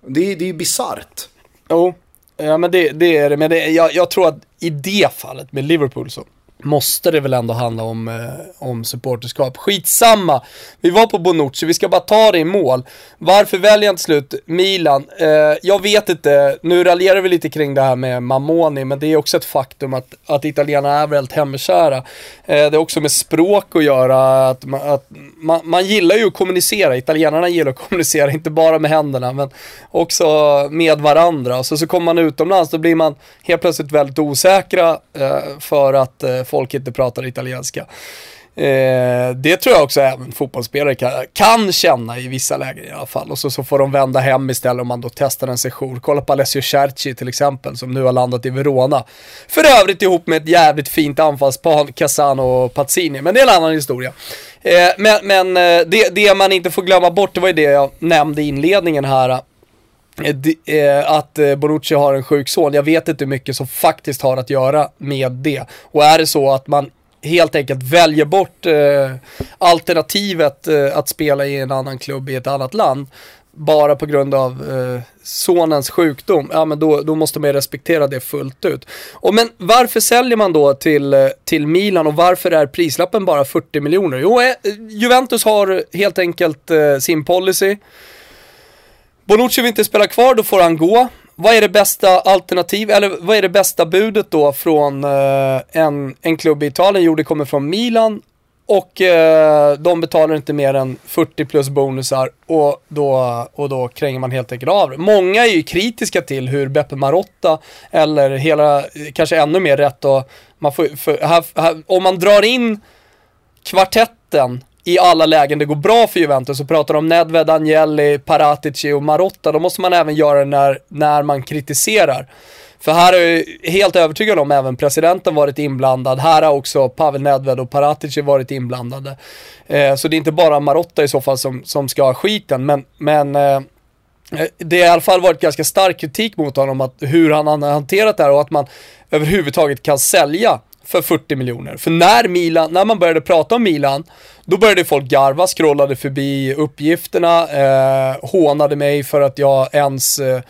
Det, är- det är ju bisarrt. Jo, ja, men det, det är det. Men det, jag, jag tror att i det fallet med Liverpool så måste det väl ändå handla om, eh, om supporterskap. Skitsamma, vi var på Bonucci, vi ska bara ta det i mål. Varför väljer han till slut Milan? Eh, jag vet inte, nu raljerar vi lite kring det här med Mamoni, men det är också ett faktum att, att italienarna är väldigt hemkära. Eh, det är också med språk att göra, att, man, att man, man gillar ju att kommunicera, italienarna gillar att kommunicera, inte bara med händerna, men också med varandra. Så, så kommer man utomlands, då blir man helt plötsligt väldigt osäkra eh, för att eh, folk inte pratar italienska. Eh, det tror jag också även fotbollsspelare kan, kan känna i vissa lägen i alla fall. Och så, så får de vända hem istället om man då testar en session. Kolla på Alessio Cerci till exempel som nu har landat i Verona. För övrigt ihop med ett jävligt fint anfallspar, Casano och Pazzini. Men det är en annan historia. Eh, men men eh, det, det man inte får glömma bort, det var ju det jag nämnde i inledningen här. Eh, eh, att eh, Bonucci har en sjuk son. Jag vet inte hur mycket som faktiskt har att göra med det. Och är det så att man helt enkelt väljer bort eh, alternativet eh, att spela i en annan klubb i ett annat land bara på grund av eh, sonens sjukdom, ja men då, då måste man ju respektera det fullt ut. Och men varför säljer man då till, till Milan och varför är prislappen bara 40 miljoner? Jo, Juventus har helt enkelt sin policy. Bonucci vill inte spela kvar, då får han gå. Vad är det bästa alternativ, eller vad är det bästa budet då från eh, en, en klubb i Italien? Jo, det kommer från Milan och eh, de betalar inte mer än 40 plus bonusar och då, och då kränger man helt enkelt av det. Många är ju kritiska till hur Beppe Marotta, eller hela, eh, kanske ännu mer rätt då, man får, för, här, här, om man drar in kvartetten i alla lägen det går bra för Juventus och pratar om Nedved, Agnelli, Paratici och Marotta, då måste man även göra det när, när man kritiserar. För här är jag helt övertygad om även presidenten varit inblandad. Här har också Pavel Nedved och Paratici varit inblandade. Eh, så det är inte bara Marotta i så fall som, som ska ha skiten, men, men eh, det har i alla fall varit ganska stark kritik mot honom, att hur han har hanterat det här och att man överhuvudtaget kan sälja för 40 miljoner. För när Milan, när man började prata om Milan, då började folk garva, scrollade förbi uppgifterna, eh, hånade mig för att jag ens eh,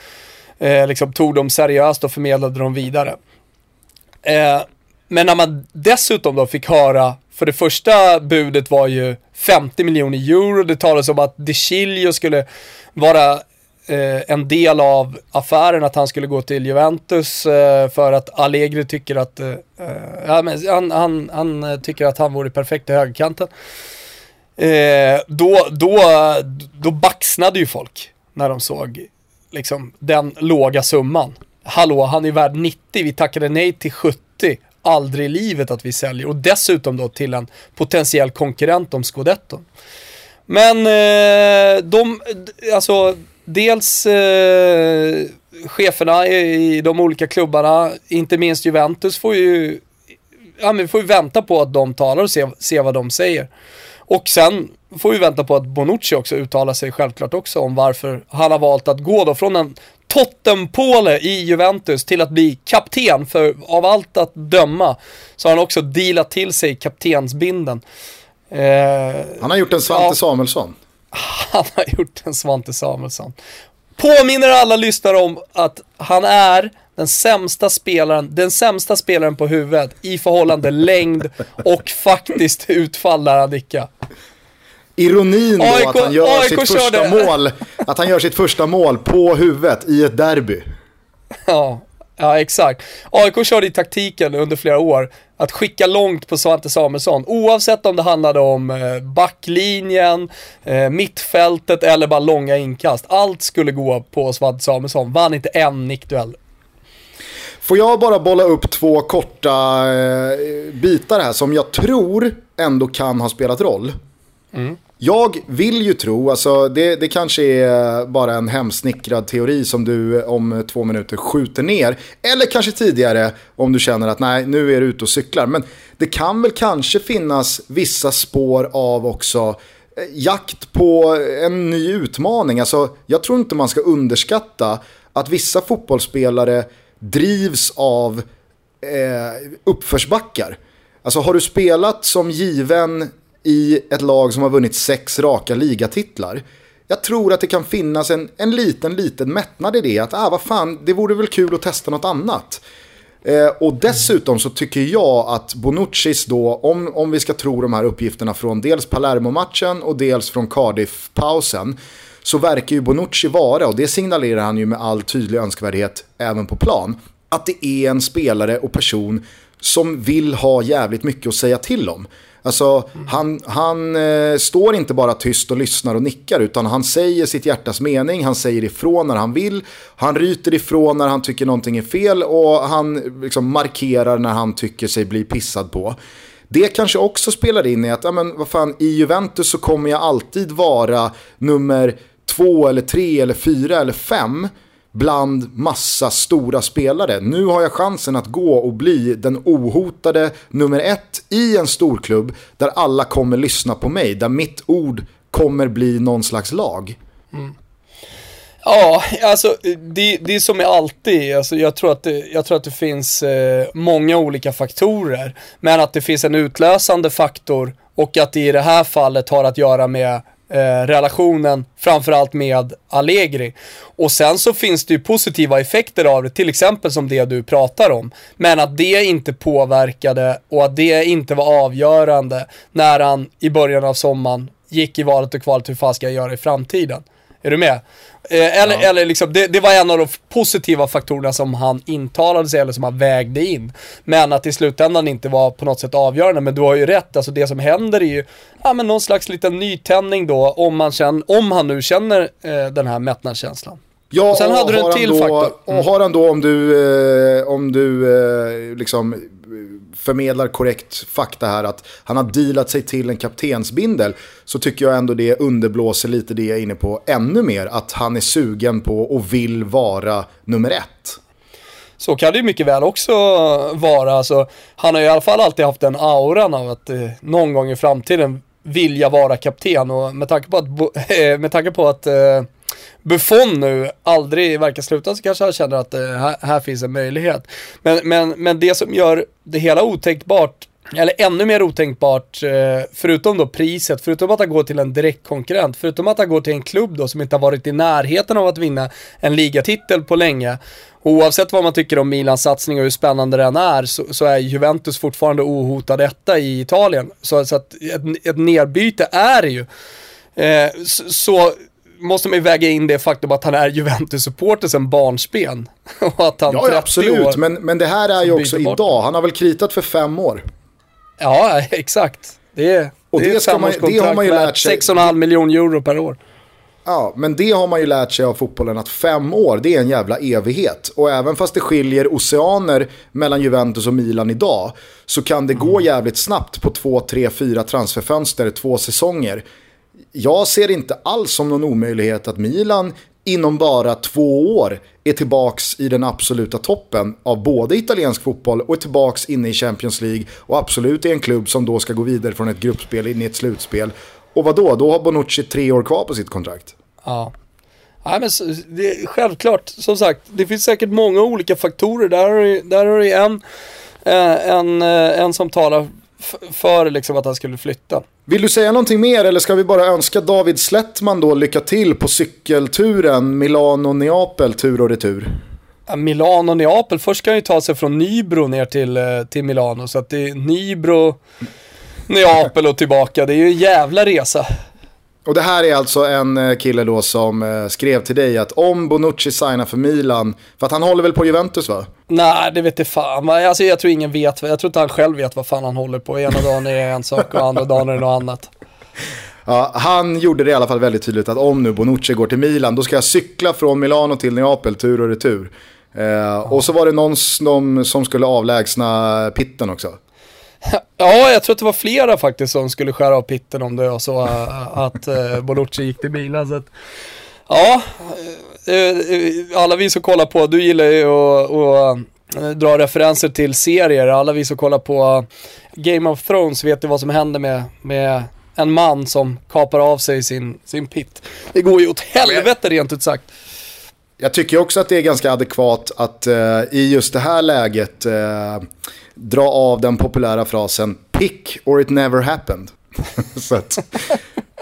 eh liksom tog dem seriöst och förmedlade dem vidare. Eh, men när man dessutom då fick höra, för det första budet var ju 50 miljoner euro, det talades om att De Chilio skulle vara eh, en del av affären, att han skulle gå till Juventus eh, för att Allegri tycker att, eh, eh, ja, men han, han, han tycker att han vore perfekt i högerkanten. Eh, då, då, då baxnade ju folk när de såg liksom, den låga summan. Hallå, han är värd 90, vi tackade nej till 70. Aldrig i livet att vi säljer. Och dessutom då till en potentiell konkurrent om scudetton. Men eh, de, alltså dels eh, cheferna i, de olika klubbarna, inte minst Juventus, får ju, ja, men vi får ju vänta på att de talar och se, se vad de säger. Och sen får vi vänta på att Bonucci också uttalar sig självklart också om varför han har valt att gå då från en Tottenpåle i Juventus till att bli kapten, för av allt att döma så har han också dealat till sig kaptensbinden. Eh, han har gjort en Svante ja, Samuelsson. Han har gjort en Svante Samuelsson. Påminner alla lyssnare om att han är den sämsta spelaren, den sämsta spelaren på huvudet i förhållande längd och faktiskt utfall där han nickar. Ironin då AIK, att han gör AIK sitt första mål, att han gör sitt första mål på huvudet i ett derby. Ja, ja exakt. AIK körde i taktiken under flera år att skicka långt på Svante Samuelsson. Oavsett om det handlade om eh, backlinjen, eh, mittfältet eller bara långa inkast. Allt skulle gå på Svante Samuelsson. Vann inte en nickduell. Får jag bara bolla upp två korta eh, bitar här som jag tror ändå kan ha spelat roll. Mm. Jag vill ju tro, alltså det, det kanske är bara en hemsnickrad teori som du om två minuter skjuter ner. Eller kanske tidigare om du känner att nej, nu är du ute och cyklar. Men det kan väl kanske finnas vissa spår av också eh, jakt på en ny utmaning. Alltså, jag tror inte man ska underskatta att vissa fotbollsspelare drivs av eh, uppförsbackar. Alltså har du spelat som given i ett lag som har vunnit sex raka ligatitlar. Jag tror att det kan finnas en, en liten, liten mättnad i det. Att ah, vad fan, det vore väl kul att testa något annat. Eh, och dessutom så tycker jag att Bonuccis då, om, om vi ska tro de här uppgifterna från dels Palermo-matchen och dels från Cardiff-pausen, så verkar ju Bonucci vara, och det signalerar han ju med all tydlig önskvärdhet även på plan, att det är en spelare och person som vill ha jävligt mycket att säga till om. Alltså, mm. han, han eh, står inte bara tyst och lyssnar och nickar, utan han säger sitt hjärtas mening, han säger ifrån när han vill, han ryter ifrån när han tycker någonting är fel och han liksom, markerar när han tycker sig bli pissad på. Det kanske också spelar in i att, ja men vad fan, i Juventus så kommer jag alltid vara nummer två eller tre eller fyra eller fem bland massa stora spelare. Nu har jag chansen att gå och bli den ohotade nummer ett i en storklubb där alla kommer lyssna på mig, där mitt ord kommer bli någon slags lag. Mm. Ja, alltså det, det är som är alltid. Alltså, jag, tror att det, jag tror att det finns eh, många olika faktorer. Men att det finns en utlösande faktor och att det i det här fallet har att göra med eh, relationen, framförallt med Allegri. Och sen så finns det ju positiva effekter av det, till exempel som det du pratar om. Men att det inte påverkade och att det inte var avgörande när han i början av sommaren gick i valet och kvalet, hur fan ska jag göra i framtiden? Är du med? Eh, eller, ja. eller liksom, det, det, var en av de positiva faktorerna som han intalade sig eller som han vägde in. Men att i slutändan inte var på något sätt avgörande. Men du har ju rätt, alltså det som händer är ju ja, men någon slags liten nytändning då om, man känner, om han nu känner eh, den här mättnadskänslan. Ja, och sen och hade du en till då, faktor. Mm. Och har han då om du, eh, om du eh, liksom förmedlar korrekt fakta här att han har dealat sig till en kaptensbindel så tycker jag ändå det underblåser lite det jag är inne på ännu mer. Att han är sugen på och vill vara nummer ett. Så kan det ju mycket väl också vara. Alltså, han har i alla fall alltid haft den auran av att eh, någon gång i framtiden vilja vara kapten och med tanke på att, eh, med tanke på att eh, Buffon nu aldrig verkar sluta så kanske han känner att eh, här, här finns en möjlighet. Men, men, men det som gör det hela otänkbart eller ännu mer otänkbart, eh, förutom då priset, förutom att han går till en direktkonkurrent, förutom att han går till en klubb då som inte har varit i närheten av att vinna en ligatitel på länge. Oavsett vad man tycker om Milans satsning och hur spännande den är så, så är Juventus fortfarande ohotad etta i Italien. Så, så att ett, ett nedbyte är det ju. Eh, så, så måste man ju väga in det faktum att han är Juventus-supporter sen barnsben. och att han ja, absolut, men, men det här är ju också idag. Han har väl kritat för fem år. Ja, exakt. Det är, och det, det, ska man, det har man ju lärt sig. 6,5 miljoner euro per år. Ja, men det har man ju lärt sig av fotbollen att fem år, det är en jävla evighet. Och även fast det skiljer oceaner mellan Juventus och Milan idag, så kan det gå mm. jävligt snabbt på två, tre, fyra transferfönster, två säsonger. Jag ser inte alls som någon omöjlighet att Milan inom bara två år är tillbaks i den absoluta toppen av både italiensk fotboll och är tillbaks inne i Champions League och absolut är en klubb som då ska gå vidare från ett gruppspel in i ett slutspel. Och vad då? Då har Bonucci tre år kvar på sitt kontrakt. Ja. Ja, men det, självklart, som sagt, det finns säkert många olika faktorer. Där har du, där har du en, eh, en, eh, en som talar för liksom att han skulle flytta. Vill du säga någonting mer eller ska vi bara önska David Slettman då lycka till på cykelturen Milano-Neapel tur och retur? Ja, Milano Neapel, först ska han ju ta sig från Nybro ner till, eh, till Milano så att det är Nybro, Neapel och tillbaka. Det är ju en jävla resa. Och det här är alltså en eh, kille då som eh, skrev till dig att om Bonucci signar för Milan, för att han håller väl på Juventus va? Nej, det vet jag fan. Alltså, jag tror ingen vet, jag tror inte han själv vet vad fan han håller på. Ena dagen är det en sak och andra dagen är det något annat. Ja, han gjorde det i alla fall väldigt tydligt att om nu Bonucci går till Milan, då ska jag cykla från Milano till Neapel tur och retur. Eh, och så var det någon som, som skulle avlägsna pitten också. Ja, jag tror att det var flera faktiskt som skulle skära av pitten om det var så äh, att uh, Bonucci gick till Milan. Så att, ja, uh, alla vi som kollar på, du gillar ju att dra referenser till serier. Alla vi som kollar på Game of Thrones vet ju vad som händer med, med en man som kapar av sig sin, sin pitt. Det går ju åt helvete rent ut sagt. Jag tycker också att det är ganska adekvat att uh, i just det här läget uh, dra av den populära frasen pick or it never happened. Så att,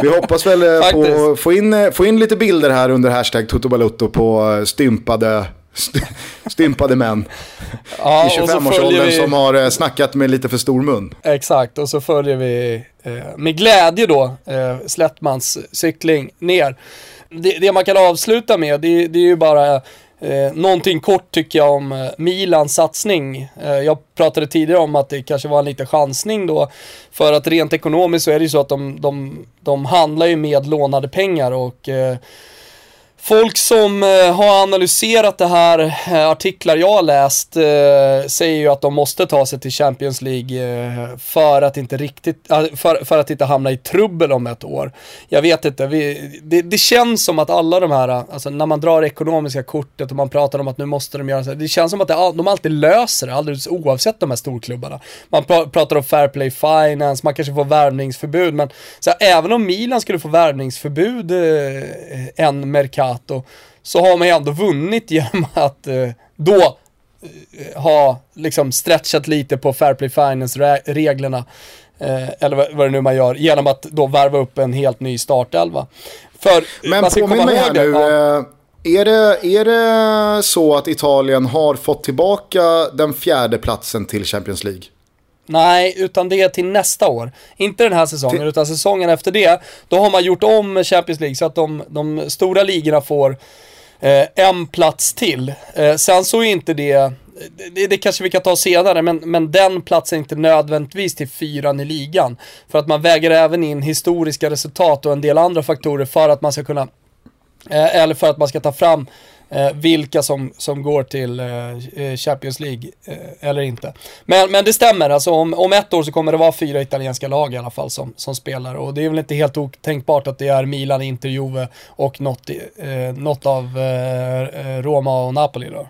vi hoppas väl uh, på få in, få in lite bilder här under hashtag Toto på stympade stympade män ja, i 25-årsåldern vi... som har snackat med lite för stor mun. Exakt, och så följer vi eh, med glädje då eh, Slättmans cykling ner det, det, man kan avsluta med, det, det är ju bara eh, någonting kort tycker jag om eh, Milans satsning. Eh, jag pratade tidigare om att det kanske var en liten chansning då. För att rent ekonomiskt så är det ju så att de, de, de handlar ju med lånade pengar och eh, Folk som eh, har analyserat det här, eh, artiklar jag har läst, eh, säger ju att de måste ta sig till Champions League för att inte riktigt, för, för, att inte hamna i trubbel om ett år. Jag vet inte, vi, det, det, känns som att alla de här, alltså när man drar ekonomiska kortet och man pratar om att nu måste de göra så, det känns som att det, de alltid löser det, alldeles oavsett de här storklubbarna. Man pratar om fair play finance, man kanske får värvningsförbud, men så här, även om Milan skulle få värvningsförbud en Mercato Nato så har man ju ändå vunnit genom att eh, då eh, ha liksom stretchat lite på Fair Play Finance-reglerna. Eh, eller vad det nu man gör, genom att då värva upp en helt ny startelva. För, Men påminn mig här nu, ja. Är det, är det så att Italien har fått tillbaka den fjärde platsen till Champions League? Nej, utan det är till nästa år. Inte den här säsongen, till... utan säsongen efter det. Då har man gjort om Champions League så att de, de stora ligorna får eh, en plats till. Eh, sen så är inte det, det, det, kanske vi kan ta senare, men, men den platsen är inte nödvändigtvis till fyran i ligan. För att man väger även in historiska resultat och en del andra faktorer för att man ska kunna, eh, eller för att man ska ta fram eh, vilka som, som går till eh, eh, Champions League eh, eller inte. Men, men det stämmer, alltså om, om ett år så kommer det vara fyra italienska lag i alla fall som, som spelar och det är väl inte helt otänkbart att det är Milan, Inter, Juve och något, eh, något av eh, eh, Roma och Napoli då.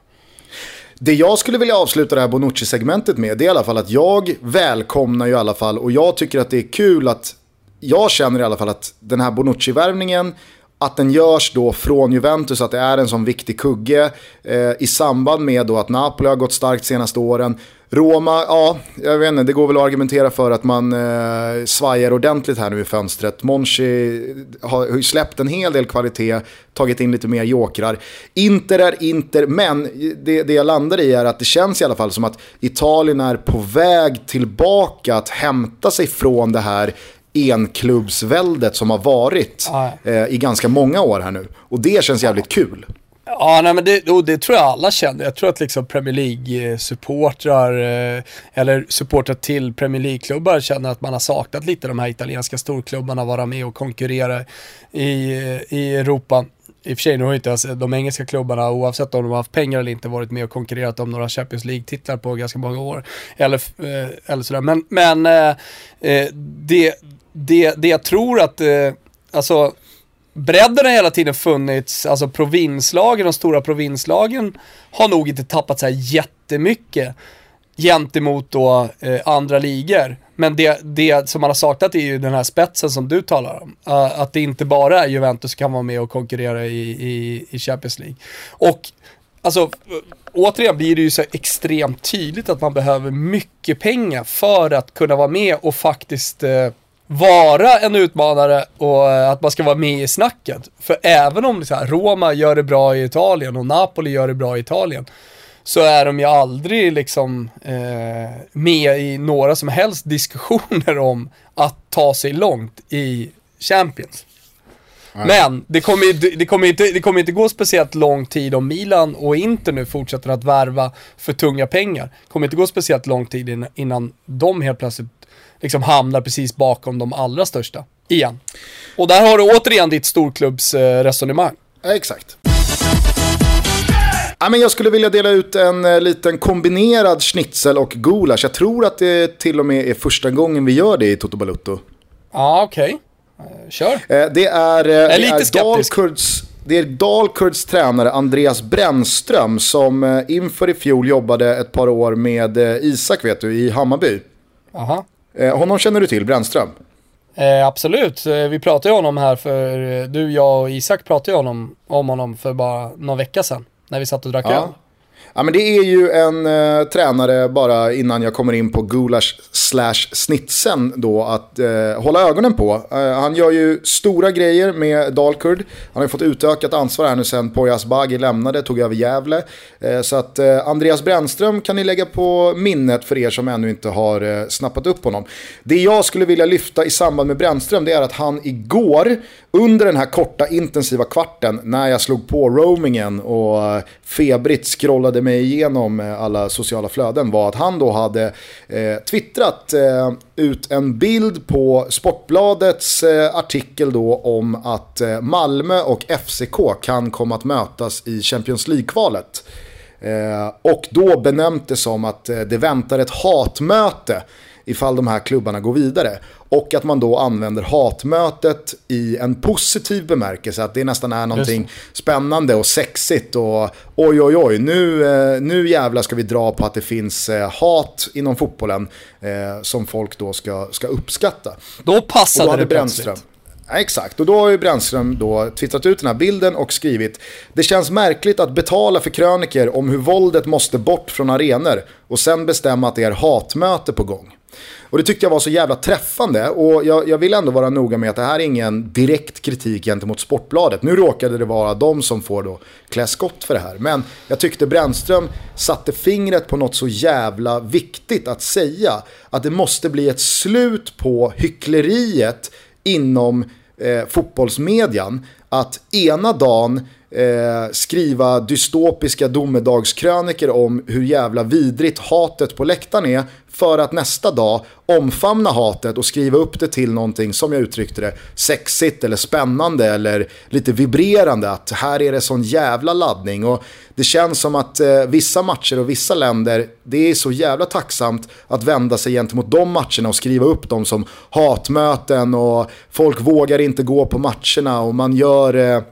Det jag skulle vilja avsluta det här Bonucci-segmentet med, det är i alla fall att jag välkomnar ju i alla fall och jag tycker att det är kul att jag känner i alla fall att den här Bonucci-värvningen att den görs då från Juventus, att det är en sån viktig kugge eh, i samband med då att Napoli har gått starkt senaste åren. Roma, ja, jag vet inte, det går väl att argumentera för att man eh, svajar ordentligt här nu i fönstret. Monchi har, har ju släppt en hel del kvalitet, tagit in lite mer jokrar. Inter är Inter, men det, det jag landar i är att det känns i alla fall som att Italien är på väg tillbaka att hämta sig från det här enklubbsväldet som har varit eh, i ganska många år här nu. Och det känns jävligt kul. Ja, nej, men det, och det tror jag alla känner. Jag tror att liksom Premier League-supportrar, eh, eller supportrar till Premier League-klubbar känner att man har saknat lite de här italienska storklubbarna, vara med och konkurrera i, i Europa. I och för sig, nu har inte alltså de engelska klubbarna, oavsett om de har haft pengar eller inte, varit med och konkurrerat om några Champions League-titlar på ganska många år. Eller, eh, eller sådär. Men, men eh det, det, det jag tror att, eh, alltså bredden har hela tiden funnits, alltså provinslagen, de stora provinslagen har nog inte tappat så här jättemycket gentemot då eh, andra ligor. Men det, det som man har saknat är ju den här spetsen som du talar om. Uh, att det inte bara är Juventus som kan vara med och konkurrera i, i, i Champions League. Och alltså, återigen blir det ju så extremt tydligt att man behöver mycket pengar för att kunna vara med och faktiskt uh, vara en utmanare och eh, att man ska vara med i snacket. För även om så här, Roma gör det bra i Italien och Napoli gör det bra i Italien så är de ju aldrig liksom eh, med i några som helst diskussioner om att ta sig långt i Champions. Nej. Men det kommer, det, kommer inte, det kommer inte gå speciellt lång tid om Milan och Inter nu fortsätter att värva för tunga pengar. Det kommer inte gå speciellt lång tid innan de helt plötsligt liksom hamnar precis bakom de allra största. Igen. Och där har du återigen ditt storklubbsresonemang. Ja, exakt. Ja, men jag skulle vilja dela ut en eh, liten kombinerad schnitzel och gulasch. Jag tror att det till och med är första gången vi gör det i Toto Balutto. Ja, okej. Okay. Uh, kör. Eh, det är, jag är lite skeptisk. det är Dalkurds tränare Andreas Brännström som inför i fjol jobbade ett par år med Isak vet du, i Hammarby. Aha. Eh, honom känner du till, Brännström? Eh, absolut, eh, vi pratade ju om honom här för, eh, du, jag och Isak pratade ju om, om honom för bara någon vecka sedan. När vi satt och drack ja. öl. Ja, men det är ju en eh, tränare, bara innan jag kommer in på gulasch slash snitsen då, att eh, hålla ögonen på. Eh, han gör ju stora grejer med Dalkurd. Han har ju fått utökat ansvar här nu sen Poyas Bagi lämnade, tog över Gävle. Eh, så att eh, Andreas Brännström kan ni lägga på minnet för er som ännu inte har eh, snappat upp honom. Det jag skulle vilja lyfta i samband med Brännström, det är att han igår, under den här korta intensiva kvarten, när jag slog på roamingen och eh, febrigt scrollade mig igenom eh, alla sociala flöden var att han då hade eh, twittrat eh, ut en bild på Sportbladets eh, artikel då om att eh, Malmö och FCK kan komma att mötas i Champions League-kvalet. Eh, och då benämnt det som att eh, det väntar ett hatmöte ifall de här klubbarna går vidare. Och att man då använder hatmötet i en positiv bemärkelse. Att det nästan är någonting spännande och sexigt. Och oj oj oj, nu, eh, nu jävlar ska vi dra på att det finns eh, hat inom fotbollen. Eh, som folk då ska, ska uppskatta. Då passade då det Brännström. Ja, exakt, och då har ju Brännström då twittrat ut den här bilden och skrivit Det känns märkligt att betala för kröniker om hur våldet måste bort från arenor och sen bestämma att det är hatmöte på gång. Och det tyckte jag var så jävla träffande och jag, jag vill ändå vara noga med att det här är ingen direkt kritik gentemot Sportbladet. Nu råkade det vara de som får då klä skott för det här. Men jag tyckte Brännström satte fingret på något så jävla viktigt att säga. Att det måste bli ett slut på hyckleriet inom eh, fotbollsmedian. Att ena dagen eh, skriva dystopiska domedagskröniker om hur jävla vidrigt hatet på läktaren är för att nästa dag omfamna hatet och skriva upp det till någonting som jag uttryckte det, sexigt eller spännande eller lite vibrerande. Att här är det sån jävla laddning. Och det känns som att eh, vissa matcher och vissa länder, det är så jävla tacksamt att vända sig gentemot de matcherna och skriva upp dem som hatmöten och folk vågar inte gå på matcherna och man gör eh,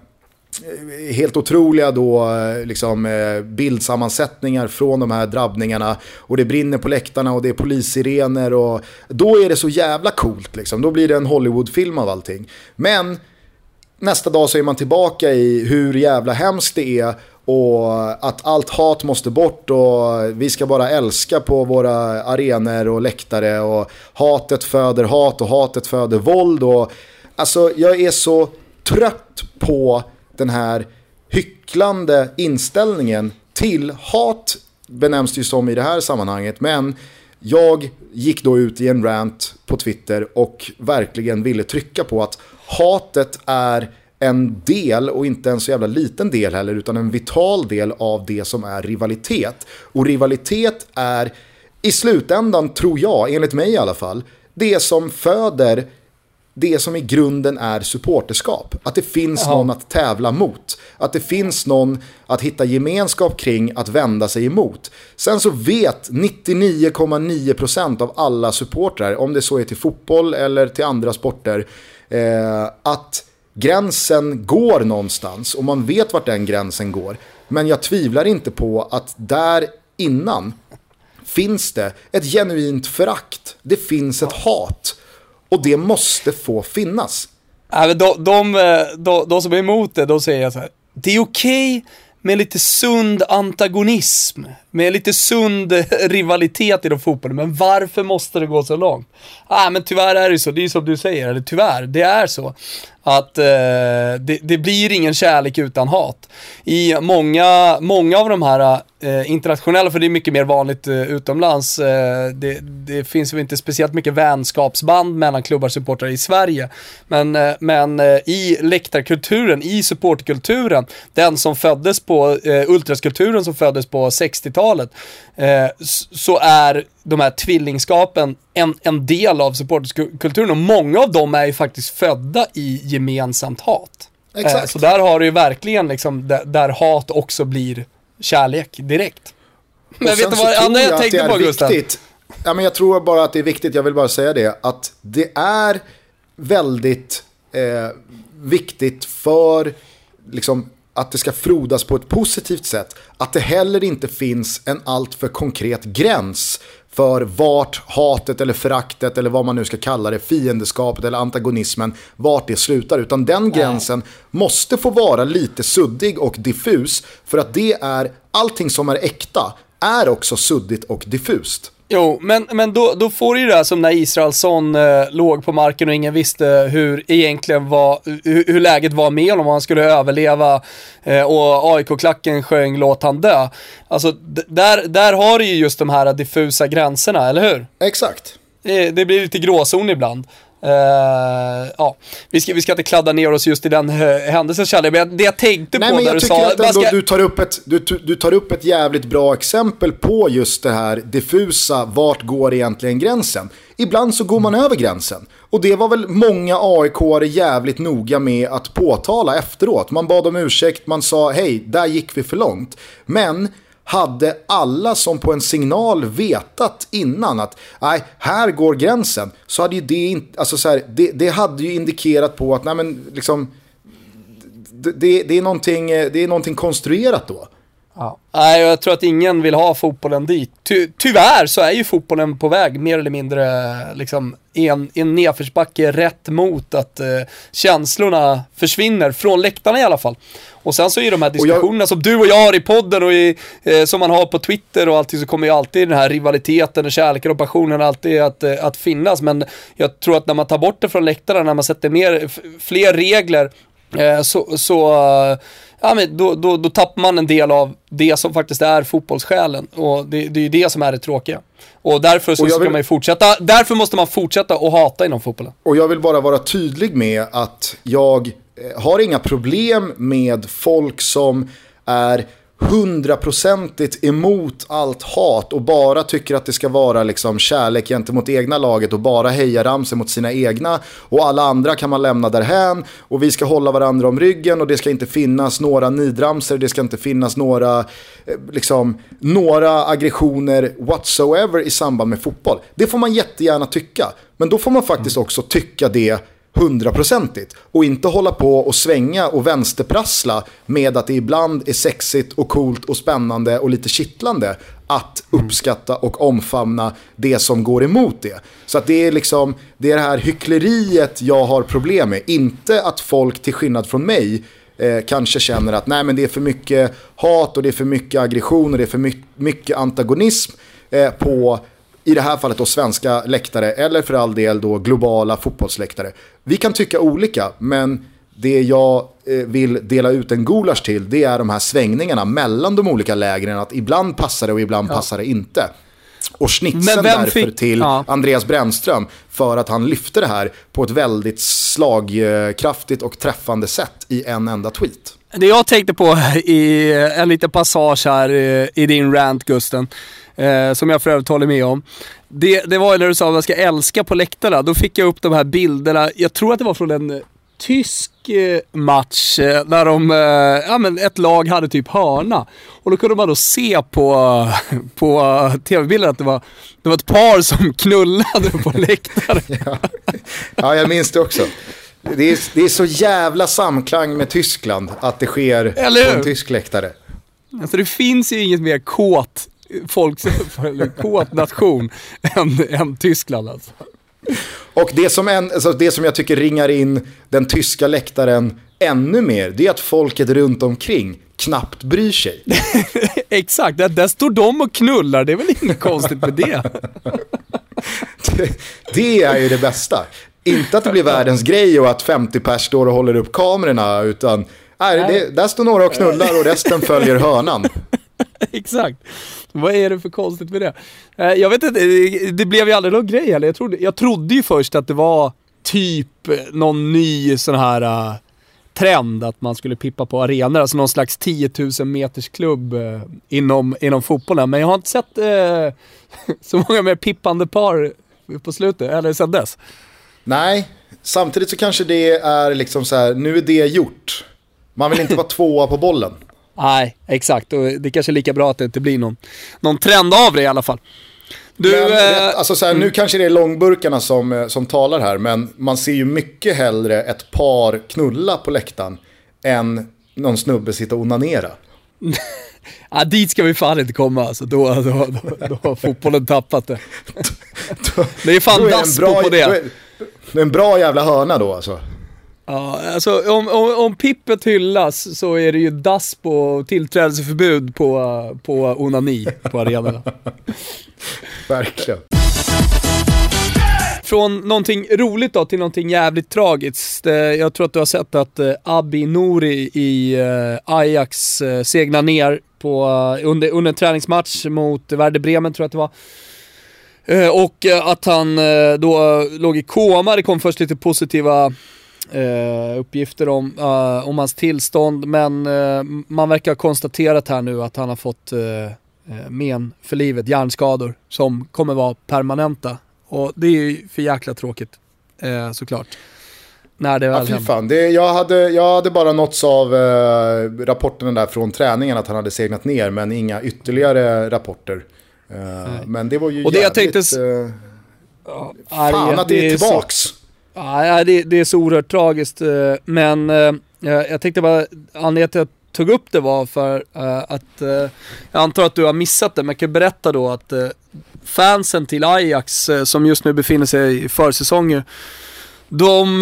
helt otroliga då, eh, liksom, eh, bildsammansättningar från de här drabbningarna. Och det brinner på läktarna och det är polissirener. Och då är det så jävla coolt. Liksom. Då blir det en Hollywoodfilm av allting. Men nästa dag så är man tillbaka i hur jävla hemskt det är och att allt hat måste bort och vi ska bara älska på våra arenor och läktare och hatet föder hat och hatet föder våld. Och, alltså jag är så trött på den här hycklande inställningen till hat benämns det ju som i det här sammanhanget. Men jag gick då ut i en rant på Twitter och verkligen ville trycka på att hatet är en del, och inte en så jävla liten del heller, utan en vital del av det som är rivalitet. Och rivalitet är i slutändan, tror jag, enligt mig i alla fall, det som föder det som i grunden är supporterskap. Att det finns Aha. någon att tävla mot. Att det finns någon att hitta gemenskap kring, att vända sig emot. Sen så vet 99,9% av alla supportrar, om det så är till fotboll eller till andra sporter, eh, att gränsen går någonstans och man vet vart den gränsen går. Men jag tvivlar inte på att där innan finns det ett genuint förakt. Det finns ett hat. Och det måste få finnas. De, de, de, de som är emot det, de säger så här. Det är okej okay med lite sund antagonism, med lite sund rivalitet inom fotbollen. Men varför måste det gå så långt? Ah, men tyvärr är det så, det är som du säger, eller tyvärr, det är så. Att eh, det, det, blir ingen kärlek utan hat. I många, många av de här eh, internationella, för det är mycket mer vanligt eh, utomlands, eh, det, det, finns väl inte speciellt mycket vänskapsband mellan klubbar och supportrar i Sverige. Men, eh, men eh, i läktarkulturen, i supportkulturen, den som föddes på, eh, ultraskulturen som föddes på 60-talet, så är de här tvillingskapen en, en del av supporterkulturen och många av dem är ju faktiskt födda i gemensamt hat. Exakt. Eh, så där har du ju verkligen liksom, där, där hat också blir kärlek direkt. Men vet du vad andra jag, jag tänkte på Gustav? Ja, men jag tror bara att det är viktigt, jag vill bara säga det, att det är väldigt eh, viktigt för liksom, att det ska frodas på ett positivt sätt. Att det heller inte finns en alltför konkret gräns för vart hatet eller föraktet eller vad man nu ska kalla det, fiendeskapet eller antagonismen, vart det slutar. Utan den gränsen måste få vara lite suddig och diffus för att det är, allting som är äkta är också suddigt och diffust. Jo, men, men då, då får du ju det här som när Israelsson eh, låg på marken och ingen visste hur egentligen var, hur, hur läget var med honom, om han skulle överleva eh, och AIK-klacken sjöng låt han dö. Alltså där, där har du ju just de här diffusa gränserna, eller hur? Exakt. Det, det blir lite gråzon ibland. Uh, ja, vi ska, vi ska inte kladda ner oss just i den uh, händelsen Challe, men det jag tänkte Nej, på men när du sa... Att ändå, du, tar upp ett, du, du tar upp ett jävligt bra exempel på just det här diffusa, vart går egentligen gränsen? Ibland så går man över gränsen. Och det var väl många aik jävligt noga med att påtala efteråt. Man bad om ursäkt, man sa hej, där gick vi för långt. Men hade alla som på en signal vetat innan att nej, här går gränsen, så hade ju det inte, alltså så här, det, det, hade ju indikerat på att nej men liksom, det, det, är någonting, det är någonting konstruerat då. Ja. Nej, jag tror att ingen vill ha fotbollen dit. Ty tyvärr så är ju fotbollen på väg mer eller mindre liksom en, en nedförsbacke rätt mot att eh, känslorna försvinner, från läktarna i alla fall. Och sen så är de här diskussionerna jag... som du och jag har i podden och i, eh, som man har på Twitter och allting så kommer ju alltid den här rivaliteten och kärleken och passionen alltid att, eh, att finnas. Men jag tror att när man tar bort det från läktarna, när man sätter mer, fler regler eh, så, så ja, men då, då, då tappar man en del av det som faktiskt är fotbollssjälen. Och det, det är ju det som är det tråkiga. Och därför så och ska vill... man ju fortsätta, därför måste man fortsätta att hata inom fotbollen. Och jag vill bara vara tydlig med att jag eh, har inga problem med folk som är hundraprocentigt emot allt hat och bara tycker att det ska vara liksom kärlek gentemot egna laget och bara heja Ramsey mot sina egna och alla andra kan man lämna därhän och vi ska hålla varandra om ryggen och det ska inte finnas några nidramser, det ska inte finnas några, eh, liksom, några aggressioner whatsoever i samband med fotboll. Det får man jättegärna tycka, men då får man faktiskt också tycka det hundraprocentigt. Och inte hålla på och svänga och vänsterprassla med att det ibland är sexigt och coolt och spännande och lite kittlande att uppskatta och omfamna det som går emot det. Så att det är liksom, det är det här hyckleriet jag har problem med. Inte att folk till skillnad från mig eh, kanske känner att nej men det är för mycket hat och det är för mycket aggression och det är för my mycket antagonism eh, på i det här fallet då svenska läktare eller för all del då globala fotbollsläktare. Vi kan tycka olika, men det jag eh, vill dela ut en gulasch till det är de här svängningarna mellan de olika lägren. Att ibland passar det och ibland ja. passar det inte. Och snitsen därför fick... till ja. Andreas Brännström för att han lyfte det här på ett väldigt slagkraftigt och träffande sätt i en enda tweet. Det jag tänkte på i en liten passage här eh, i din rant Gusten, eh, som jag för övrigt håller med om. Det, det var när du sa att man ska älska på läktarna. Då fick jag upp de här bilderna, jag tror att det var från en tysk eh, match när eh, de, ja men ett lag hade typ hörna. Och då kunde man då se på, på tv-bilden att det var, det var ett par som knullade på läktaren. ja. ja, jag minns det också. Det är, det är så jävla samklang med Tyskland att det sker på en tysk läktare. Alltså det finns ju inget mer kåt folk, kåt nation än, än Tyskland alltså. Och det som, en, alltså det som jag tycker ringar in den tyska läktaren ännu mer, det är att folket runt omkring knappt bryr sig. Exakt, där, där står de och knullar, det är väl inget konstigt med det. det. Det är ju det bästa. Inte att det blir världens grej och att 50 pers står och håller upp kamerorna, utan nej, det, där står några och knullar och resten följer hörnan. Exakt. Vad är det för konstigt med det? Eh, jag vet inte, det blev ju aldrig någon grej heller. Jag trodde, jag trodde ju först att det var typ någon ny sån här uh, trend att man skulle pippa på arenor, alltså någon slags 10 000 meters klubb uh, inom, inom fotbollen. Men jag har inte sett uh, så många mer pippande par på slutet, eller sen dess. Nej, samtidigt så kanske det är liksom så här, nu är det gjort. Man vill inte vara tvåa på bollen. Nej, exakt. Och det är kanske är lika bra att det inte blir någon, någon trend av det i alla fall. Du, men, äh, alltså så här, mm. Nu kanske det är långburkarna som, eh, som talar här, men man ser ju mycket hellre ett par knulla på läktaren än någon snubbe sitta och onanera. ja, dit ska vi fan inte komma alltså. Då, då, då, då har fotbollen tappat det. det är fan daspo på det. Det är en bra jävla hörna då alltså. Ja, alltså om, om, om Pippet hyllas så är det ju dass på tillträdesförbud på, på onani på arenorna. Verkligen. Från någonting roligt då till någonting jävligt tragiskt. Eh, jag tror att du har sett att eh, Abi Nouri i eh, Ajax segnar ner på, under, under en träningsmatch mot Werder Bremen tror jag att det var. Och att han då låg i koma, det kom först lite positiva Uh, uppgifter om, uh, om hans tillstånd men uh, man verkar ha konstaterat här nu att han har fått men för livet, hjärnskador som kommer vara permanenta. Och det är ju för jäkla tråkigt såklart. När det väl ja, fan. Det, jag, hade, jag hade bara nåtts av eh, rapporterna där från träningen att han hade segnat ner men inga ytterligare rapporter. men det var ju Och det jävligt... Jag tänkte... fan att det är tillbaks. Så... Ja, det, det är så oerhört tragiskt. Eh, men eh, jag tänkte bara, anledningen till att jag tog upp det var för eh, att, jag antar att du har missat det, men jag kan berätta då att fansen till Ajax, som just nu befinner sig i försäsong de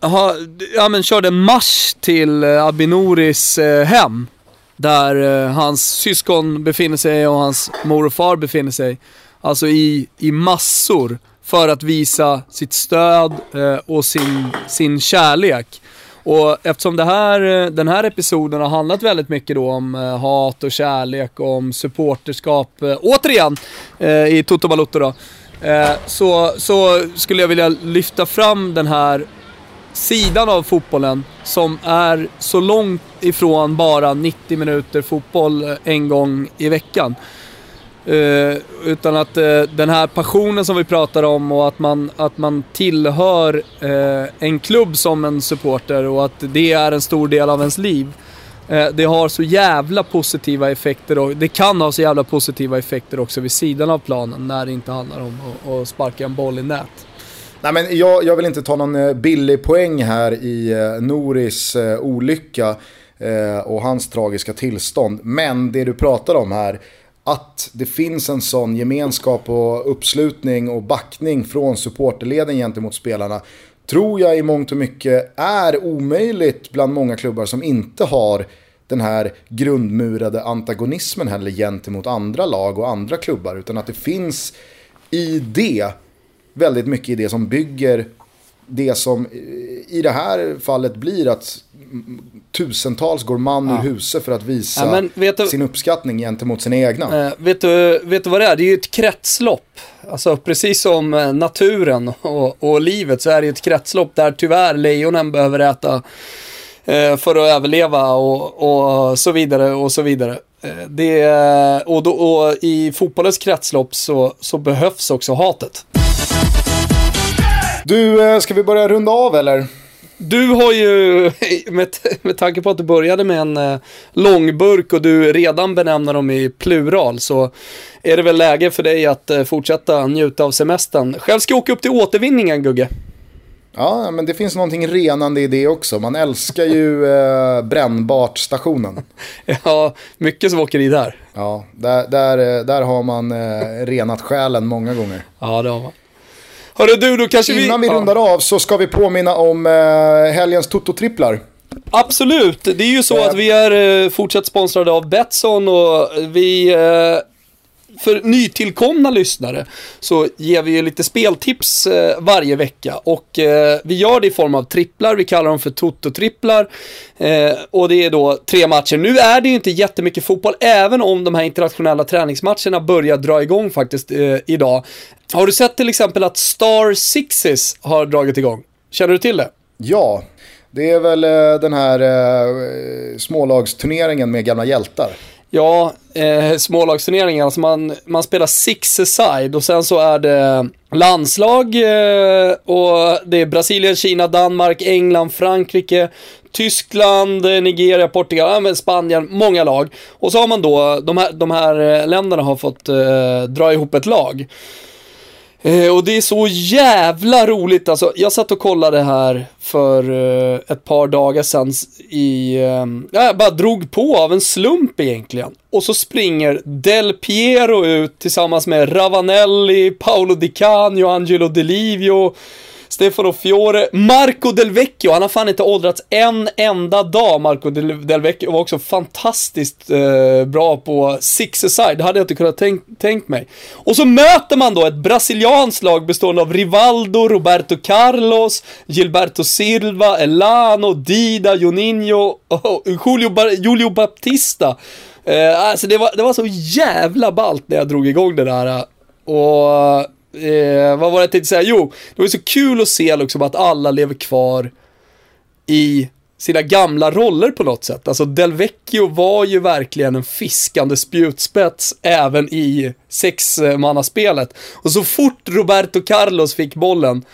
har, ja, men körde en marsch till Abinoris hem. Där hans syskon befinner sig och hans mor och far befinner sig. Alltså i, i massor för att visa sitt stöd eh, och sin, sin kärlek. Och eftersom det här, eh, den här episoden har handlat väldigt mycket då om eh, hat och kärlek och om supporterskap, eh, återigen, eh, i Toto Balotto då. Eh, så, så skulle jag vilja lyfta fram den här sidan av fotbollen som är så långt ifrån bara 90 minuter fotboll eh, en gång i veckan. Uh, utan att uh, den här passionen som vi pratar om och att man, att man tillhör uh, en klubb som en supporter och att det är en stor del av ens liv. det har så jävla positiva effekter och det kan ha så jävla positiva effekter också vid sidan av planen när det inte handlar om att, att sparka en boll i nät. Nej, men jag, jag vill inte ta någon billig poäng här i Noris olycka och hans tragiska tillstånd. Men det du pratar om här, att det finns en sån gemenskap och uppslutning och backning från supporterleden gentemot spelarna tror jag i mångt och mycket är omöjligt bland många klubbar som inte har den här grundmurade antagonismen heller gentemot andra lag och andra klubbar. Utan att det finns i det väldigt mycket i det som bygger det som i det här fallet blir att tusentals går man ja. ur huset för att visa ja, du, sin uppskattning gentemot sina egna. Äh, vet, du, vet du vad det är? Det är ju ett kretslopp. Alltså precis som eh, naturen och, och livet så är det ett kretslopp där tyvärr lejonen behöver äta eh, för att överleva och, och så vidare och så vidare. Eh, det, och, då, och i fotbollens kretslopp så, så behövs också hatet. Du, eh, ska vi börja runda av eller? Du har ju, med, med tanke på att du började med en eh, långburk och du redan benämner dem i plural så är det väl läge för dig att eh, fortsätta njuta av semestern. Själv ska jag åka upp till återvinningen Gugge. Ja, men det finns någonting renande i det också. Man älskar ju eh, brännbart-stationen. ja, mycket som åker i där. Ja, där, där, där har man eh, renat själen många gånger. Ja, det har man. Hörru du, då kanske Innan vi... vi rundar av så ska vi påminna om eh, helgens Toto-tripplar. Absolut, det är ju så att vi är eh, fortsatt sponsrade av Betsson och vi eh, för nytillkomna lyssnare så ger vi ju lite speltips eh, varje vecka och eh, vi gör det i form av tripplar, vi kallar dem för Toto-tripplar eh, och det är då tre matcher. Nu är det ju inte jättemycket fotboll, även om de här internationella träningsmatcherna börjar dra igång faktiskt eh, idag. Har du sett till exempel att Star Sixes har dragit igång? Känner du till det? Ja, det är väl eh, den här eh, smålagsturneringen med gamla hjältar. Ja, eh, smålagsturneringar, alltså man, man spelar six-a-side och sen så är det landslag eh, och det är Brasilien, Kina, Danmark, England, Frankrike, Tyskland, eh, Nigeria, Portugal, ja, Spanien, många lag. Och så har man då, de här, de här eh, länderna har fått eh, dra ihop ett lag. Eh, och det är så jävla roligt alltså. Jag satt och kollade här för eh, ett par dagar sedan i, eh, jag bara drog på av en slump egentligen. Och så springer Del Piero ut tillsammans med Ravanelli, Paolo Di Canio, Angelo Delivio, Stefano Fiore, Marco Del Vecchio, han har fan inte åldrats en enda dag, Marco Del, Del Vecchio, var också fantastiskt eh, bra på six-a-side, det hade jag inte kunnat tänk, tänkt mig. Och så möter man då ett brasilianskt lag bestående av Rivaldo, Roberto Carlos, Gilberto Silva, Elano, Dida, Juninho och Julio, Julio Baptista. Eh, alltså det var, det var så jävla ballt när jag drog igång det där. Och eh, vad var det jag tänkte säga? Jo, det var så kul att se liksom att alla lever kvar i sina gamla roller på något sätt. Alltså Del Vecchio var ju verkligen en fiskande spjutspets även i sexmannaspelet. Och så fort Roberto Carlos fick bollen,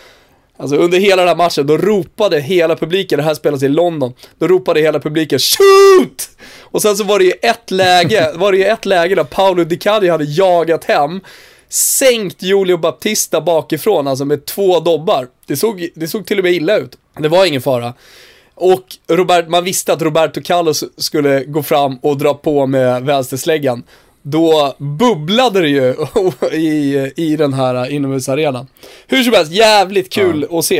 alltså under hela den här matchen, då ropade hela publiken, det här spelas i London, då ropade hela publiken SHOOT! Och sen så var det ju ett läge, var det ju ett läge där Paolo Di Canio hade jagat hem sänkt Julio Baptista bakifrån, alltså med två dobbar. Det såg, det såg till och med illa ut. Det var ingen fara. Och Robert, man visste att Roberto Carlos skulle gå fram och dra på med vänstersläggan. Då bubblade det ju i, i den här inomhusarenan. Hur som helst, jävligt kul ja. att se.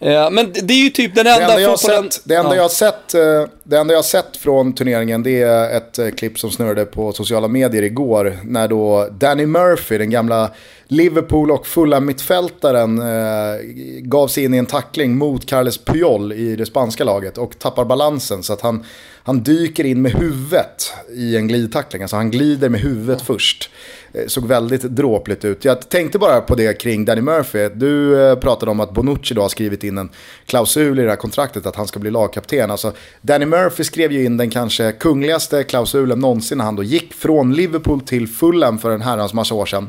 Eh, men det är ju typ den enda, fotbollen... Sett, det, enda ja. jag sett, eh, det enda jag sett från turneringen det är ett eh, klipp som snurrade på sociala medier igår. När då Danny Murphy, den gamla Liverpool och fulla mittfältaren eh, gav sig in i en tackling mot Carles Puyol i det spanska laget och tappar balansen så att han, han dyker in med huvudet i en glidtackling. Alltså han glider med huvudet först. Eh, såg väldigt dråpligt ut. Jag tänkte bara på det kring Danny Murphy. Du eh, pratade om att Bonucci då har skrivit in en klausul i det här kontraktet att han ska bli lagkapten. Alltså, Danny Murphy Murphy skrev ju in den kanske kungligaste klausulen någonsin när han då gick från Liverpool till Fulham för en herrans massa år sedan.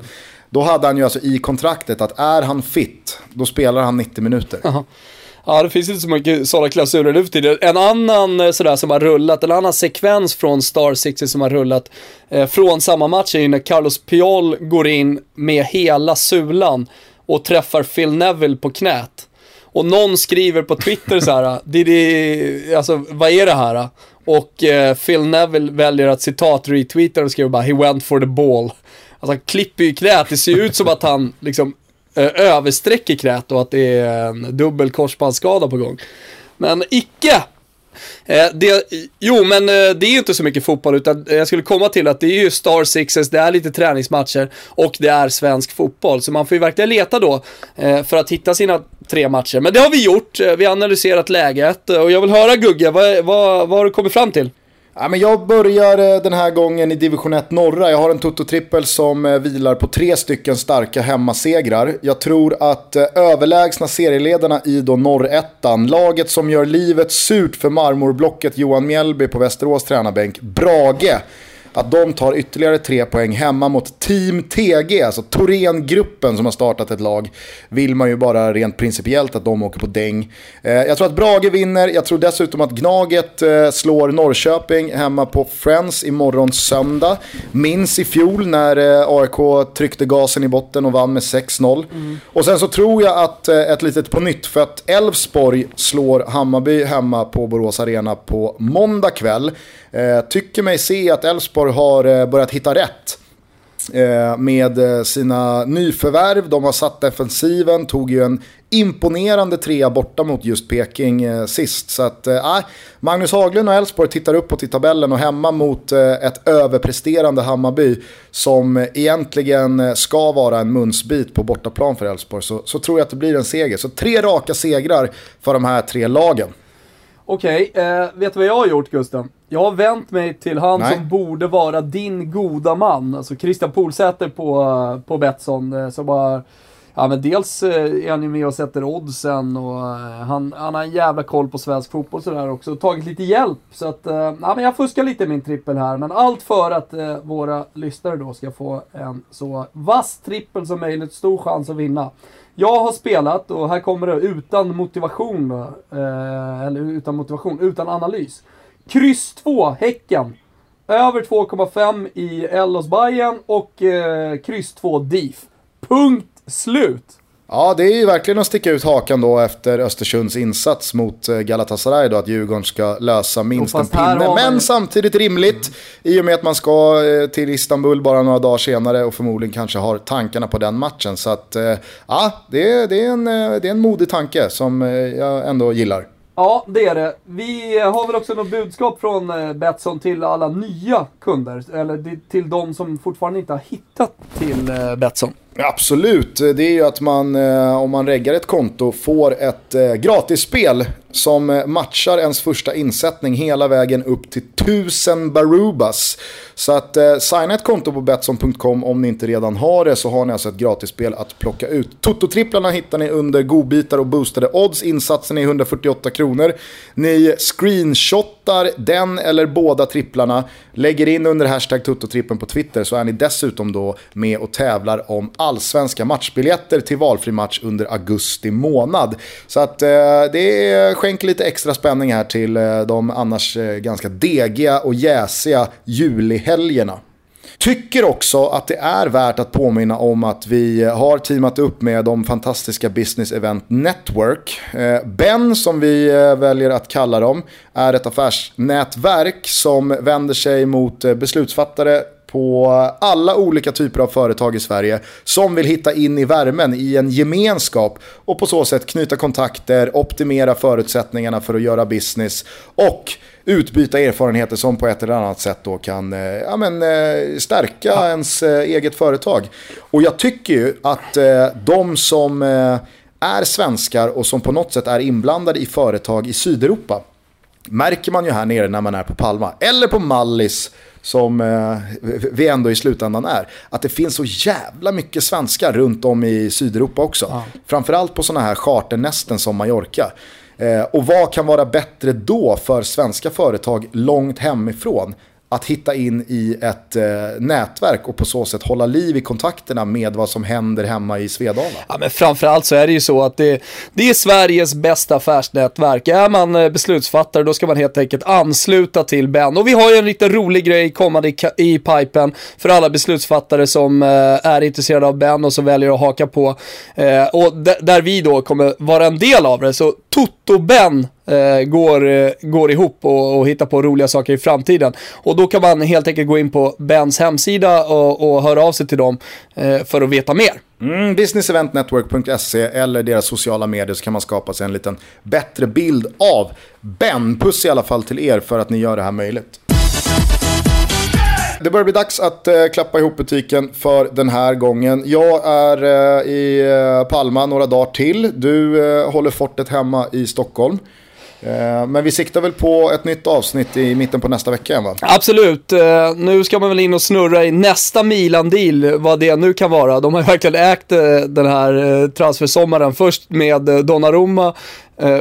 Då hade han ju alltså i kontraktet att är han fit, då spelar han 90 minuter. Aha. Ja, det finns inte så mycket sådana klausuler nu för tiden. En annan eh, sådär som har rullat, en annan sekvens från Star 60 som har rullat eh, från samma match är ju när Carlos Piol går in med hela sulan och träffar Phil Neville på knät. Och någon skriver på Twitter så här, Didi, alltså vad är det här? Och eh, Phil Neville väljer att citat retweeta och skriver bara “He went for the ball”. Alltså han klipper ju knät, det ser ut som att han liksom eh, översträcker knät och att det är en dubbel korsbandsskada på gång. Men icke! Eh, det, jo, men eh, det är ju inte så mycket fotboll, utan eh, jag skulle komma till att det är ju Star Sixes, det är lite träningsmatcher och det är svensk fotboll. Så man får ju verkligen leta då eh, för att hitta sina tre matcher. Men det har vi gjort, eh, vi har analyserat läget eh, och jag vill höra Gugge, vad, vad, vad har du kommit fram till? Ja, men jag börjar eh, den här gången i division 1 norra. Jag har en Toto-trippel som eh, vilar på tre stycken starka hemmasegrar. Jag tror att eh, överlägsna serieledarna i då norrettan, laget som gör livet surt för marmorblocket Johan Mjällby på Västerås tränarbänk, Brage, att de tar ytterligare tre poäng hemma mot Team TG, alltså Thorengruppen som har startat ett lag, vill man ju bara rent principiellt att de åker på däng. Eh, jag tror att Brage vinner, jag tror dessutom att Gnaget eh, slår Norrköping hemma på Friends imorgon söndag. Minns i fjol när eh, AIK tryckte gasen i botten och vann med 6-0. Mm. Och sen så tror jag att ett litet på nytt för att Elfsborg slår Hammarby hemma på Borås Arena på måndag kväll. Eh, tycker mig se att Elfsborg har eh, börjat hitta rätt eh, med sina nyförvärv. De har satt defensiven, tog ju en imponerande trea borta mot just Peking sist. Så att, äh, Magnus Haglund och Elfsborg tittar uppåt i tabellen och hemma mot ett överpresterande Hammarby som egentligen ska vara en munsbit på bortaplan för Elfsborg så, så tror jag att det blir en seger. Så tre raka segrar för de här tre lagen. Okej, okay, eh, vet du vad jag har gjort Gusten? Jag har vänt mig till han Nej. som borde vara din goda man, alltså Christian Polsäter på, på Betsson. Eh, som bara, ja men dels eh, är han ju med och sätter oddsen och eh, han, han har en jävla koll på svensk fotboll sådär också. Och tagit lite hjälp. Så att, ja men jag fuskar lite i min trippel här. Men allt för att våra lyssnare då ska få en så vass trippel som möjligt. Stor chans att vinna. Jag har spelat, och här kommer det utan motivation, eh, eller utan motivation, utan analys. Kryss 2, Häcken. Över 2,5 i Ellos Bayern och eh, kryss 2, DIF. Punkt slut! Ja, det är ju verkligen att sticka ut hakan då efter Östersunds insats mot eh, Galatasaray då, att Djurgården ska lösa minst en pinne. Men samtidigt rimligt, mm. i och med att man ska eh, till Istanbul bara några dagar senare och förmodligen kanske har tankarna på den matchen. Så att, eh, ja, det är, det är, en, det är en modig tanke som jag ändå gillar. Ja, det är det. Vi har väl också något budskap från Betsson till alla nya kunder, eller till de som fortfarande inte har hittat till Betsson. Absolut, det är ju att man eh, om man reggar ett konto får ett eh, gratisspel som eh, matchar ens första insättning hela vägen upp till 1000 Barubas. Så att eh, signa ett konto på Betsson.com om ni inte redan har det så har ni alltså ett gratisspel att plocka ut. Toto-tripplarna hittar ni under godbitar och boostade odds. Insatsen är 148 kronor. Ni screenshotar den eller båda tripplarna, lägger in under hashtag Toto-trippen på Twitter så är ni dessutom då med och tävlar om allsvenska matchbiljetter till valfri match under augusti månad. Så att eh, det är skänker lite extra spänning här till eh, de annars eh, ganska degiga och jäsiga julihelgerna. Tycker också att det är värt att påminna om att vi har teamat upp med de fantastiska Business Event Network. Eh, ben, som vi väljer att kalla dem, är ett affärsnätverk som vänder sig mot beslutsfattare på alla olika typer av företag i Sverige som vill hitta in i värmen i en gemenskap och på så sätt knyta kontakter, optimera förutsättningarna för att göra business och utbyta erfarenheter som på ett eller annat sätt då kan eh, ja, men, eh, stärka ja. ens eh, eget företag. Och jag tycker ju att de som är svenskar och som på något sätt är inblandade i företag i Sydeuropa märker man ju här nere när man är på Palma eller på Mallis som eh, vi ändå i slutändan är. Att det finns så jävla mycket svenskar runt om i Sydeuropa också. Ja. Framförallt på sådana här charternästen som Mallorca. Eh, och vad kan vara bättre då för svenska företag långt hemifrån att hitta in i ett eh, nätverk och på så sätt hålla liv i kontakterna med vad som händer hemma i Svedala. Ja, men framförallt så är det ju så att det, det är Sveriges bästa affärsnätverk. Är man eh, beslutsfattare då ska man helt enkelt ansluta till Ben. Och vi har ju en riktigt rolig grej kommande i, i pipen för alla beslutsfattare som eh, är intresserade av Ben och som väljer att haka på. Eh, och där vi då kommer vara en del av det. Så Toto-Ben eh, går, eh, går ihop och, och hittar på roliga saker i framtiden. Och då kan man helt enkelt gå in på Bens hemsida och, och höra av sig till dem eh, för att veta mer. Mm, businesseventnetwork.se eller deras sociala medier så kan man skapa sig en liten bättre bild av Ben. Puss i alla fall till er för att ni gör det här möjligt. Det börjar bli dags att eh, klappa ihop butiken för den här gången. Jag är eh, i eh, Palma några dagar till. Du eh, håller fortet hemma i Stockholm. Eh, men vi siktar väl på ett nytt avsnitt i mitten på nästa vecka igen va? Absolut. Eh, nu ska man väl in och snurra i nästa Milan-deal, vad det nu kan vara. De har ju verkligen ägt eh, den här transfersommaren. Först med Donnarumma,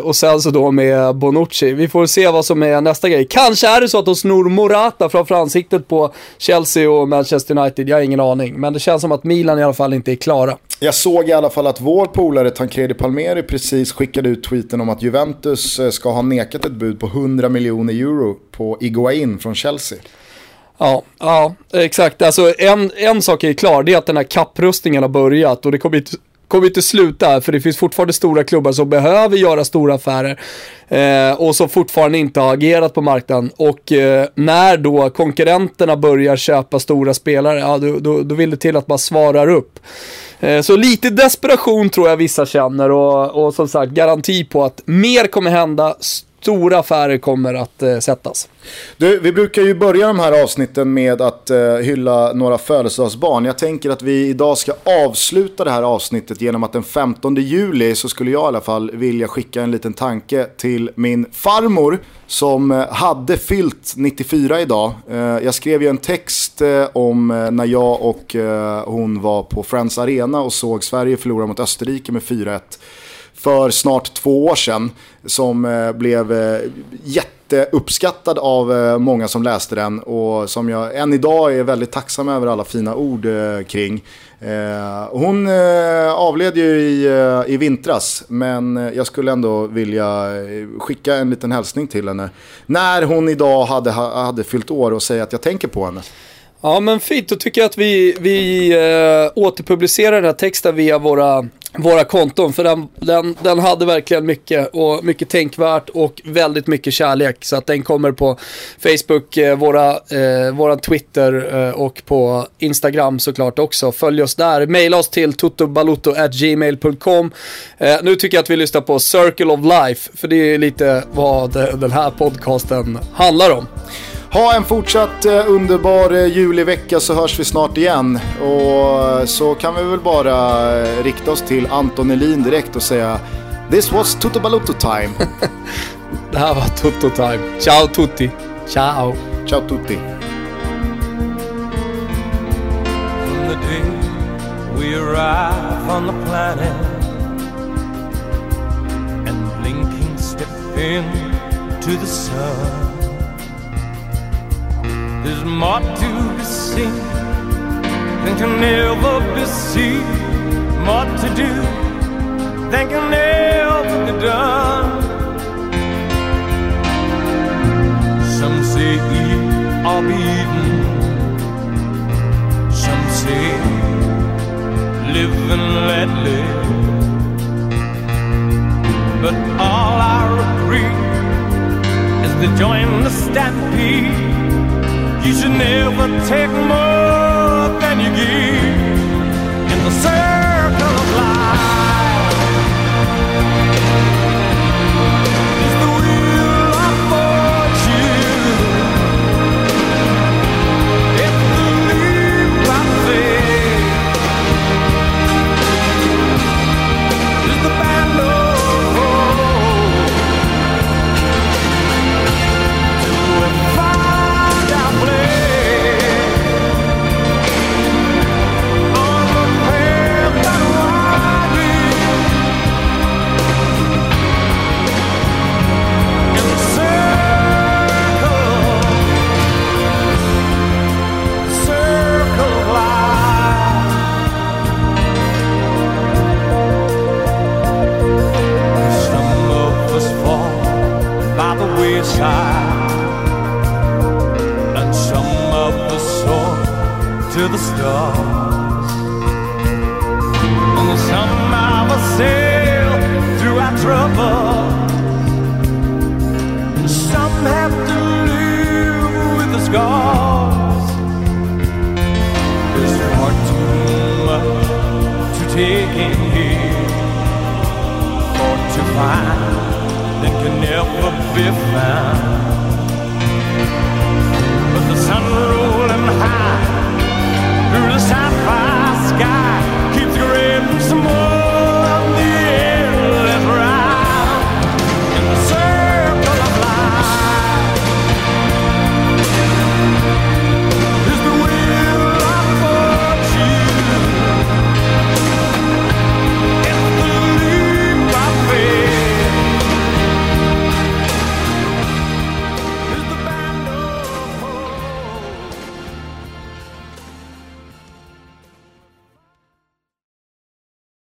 och sen så då med Bonucci. Vi får se vad som är nästa grej. Kanske är det så att de snor Morata framför ansiktet på Chelsea och Manchester United. Jag har ingen aning. Men det känns som att Milan i alla fall inte är klara. Jag såg i alla fall att vår polare Tancredi Palmeri precis skickade ut tweeten om att Juventus eh, ska ha nekat ett bud på 100 miljoner euro på Iguain från Chelsea. Ja, ja, exakt. Alltså en, en sak är klar, det är att den här kapprustningen har börjat och det kommer kommer inte sluta här, för det finns fortfarande stora klubbar som behöver göra stora affärer eh, och som fortfarande inte har agerat på marknaden. Och eh, när då konkurrenterna börjar köpa stora spelare, ja, då, då, då vill det till att man svarar upp. Eh, så lite desperation tror jag vissa känner och, och som sagt garanti på att mer kommer hända, stora affärer kommer att eh, sättas. Du, vi brukar ju börja de här avsnitten med att eh, hylla några födelsedagsbarn. Jag tänker att vi idag ska avsluta det här avsnittet genom att den 15 juli så skulle jag i alla fall vilja skicka en liten tanke till min farmor som eh, hade fyllt 94 idag. Eh, jag skrev ju en text eh, om eh, när jag och eh, hon var på Friends Arena och såg Sverige förlora mot Österrike med 4-1 för snart två år sedan som eh, blev eh, jätteuppskattad av eh, många som läste den och som jag än idag är väldigt tacksam över alla fina ord kring. Hon avled ju i, i vintras men jag skulle ändå vilja skicka en liten hälsning till henne när hon idag hade, hade fyllt år och säga att jag tänker på henne. Ja men fint, då tycker jag att vi, vi äh, återpublicerar den här texten via våra, våra konton. För den, den, den hade verkligen mycket, och mycket tänkvärt och väldigt mycket kärlek. Så att den kommer på Facebook, äh, våra, äh, våra Twitter och på Instagram såklart också. Följ oss där, Mejla oss till totobaluto.gmail.com. nu tycker jag att vi lyssnar på Circle of Life, för det är lite vad den här podcasten handlar om. Ha en fortsatt eh, underbar eh, julig vecka så hörs vi snart igen. Och eh, så kan vi väl bara rikta oss till Anton Elin direkt och säga This was Toto Balotto time. Det här var Toto time. Ciao tutti. Ciao. Ciao tutti. From the day we arrive on the planet and blinking step into the sun There's more to be seen than can ever be seen. More to do than can ever be done. Some say eat or be. Some say live and let live. But all I agree is to join the stampede you should never take more than you give the stars. And somehow I sail through our trouble. Some have to live with the scars. There's far too much to take in here, or to find that can never be found.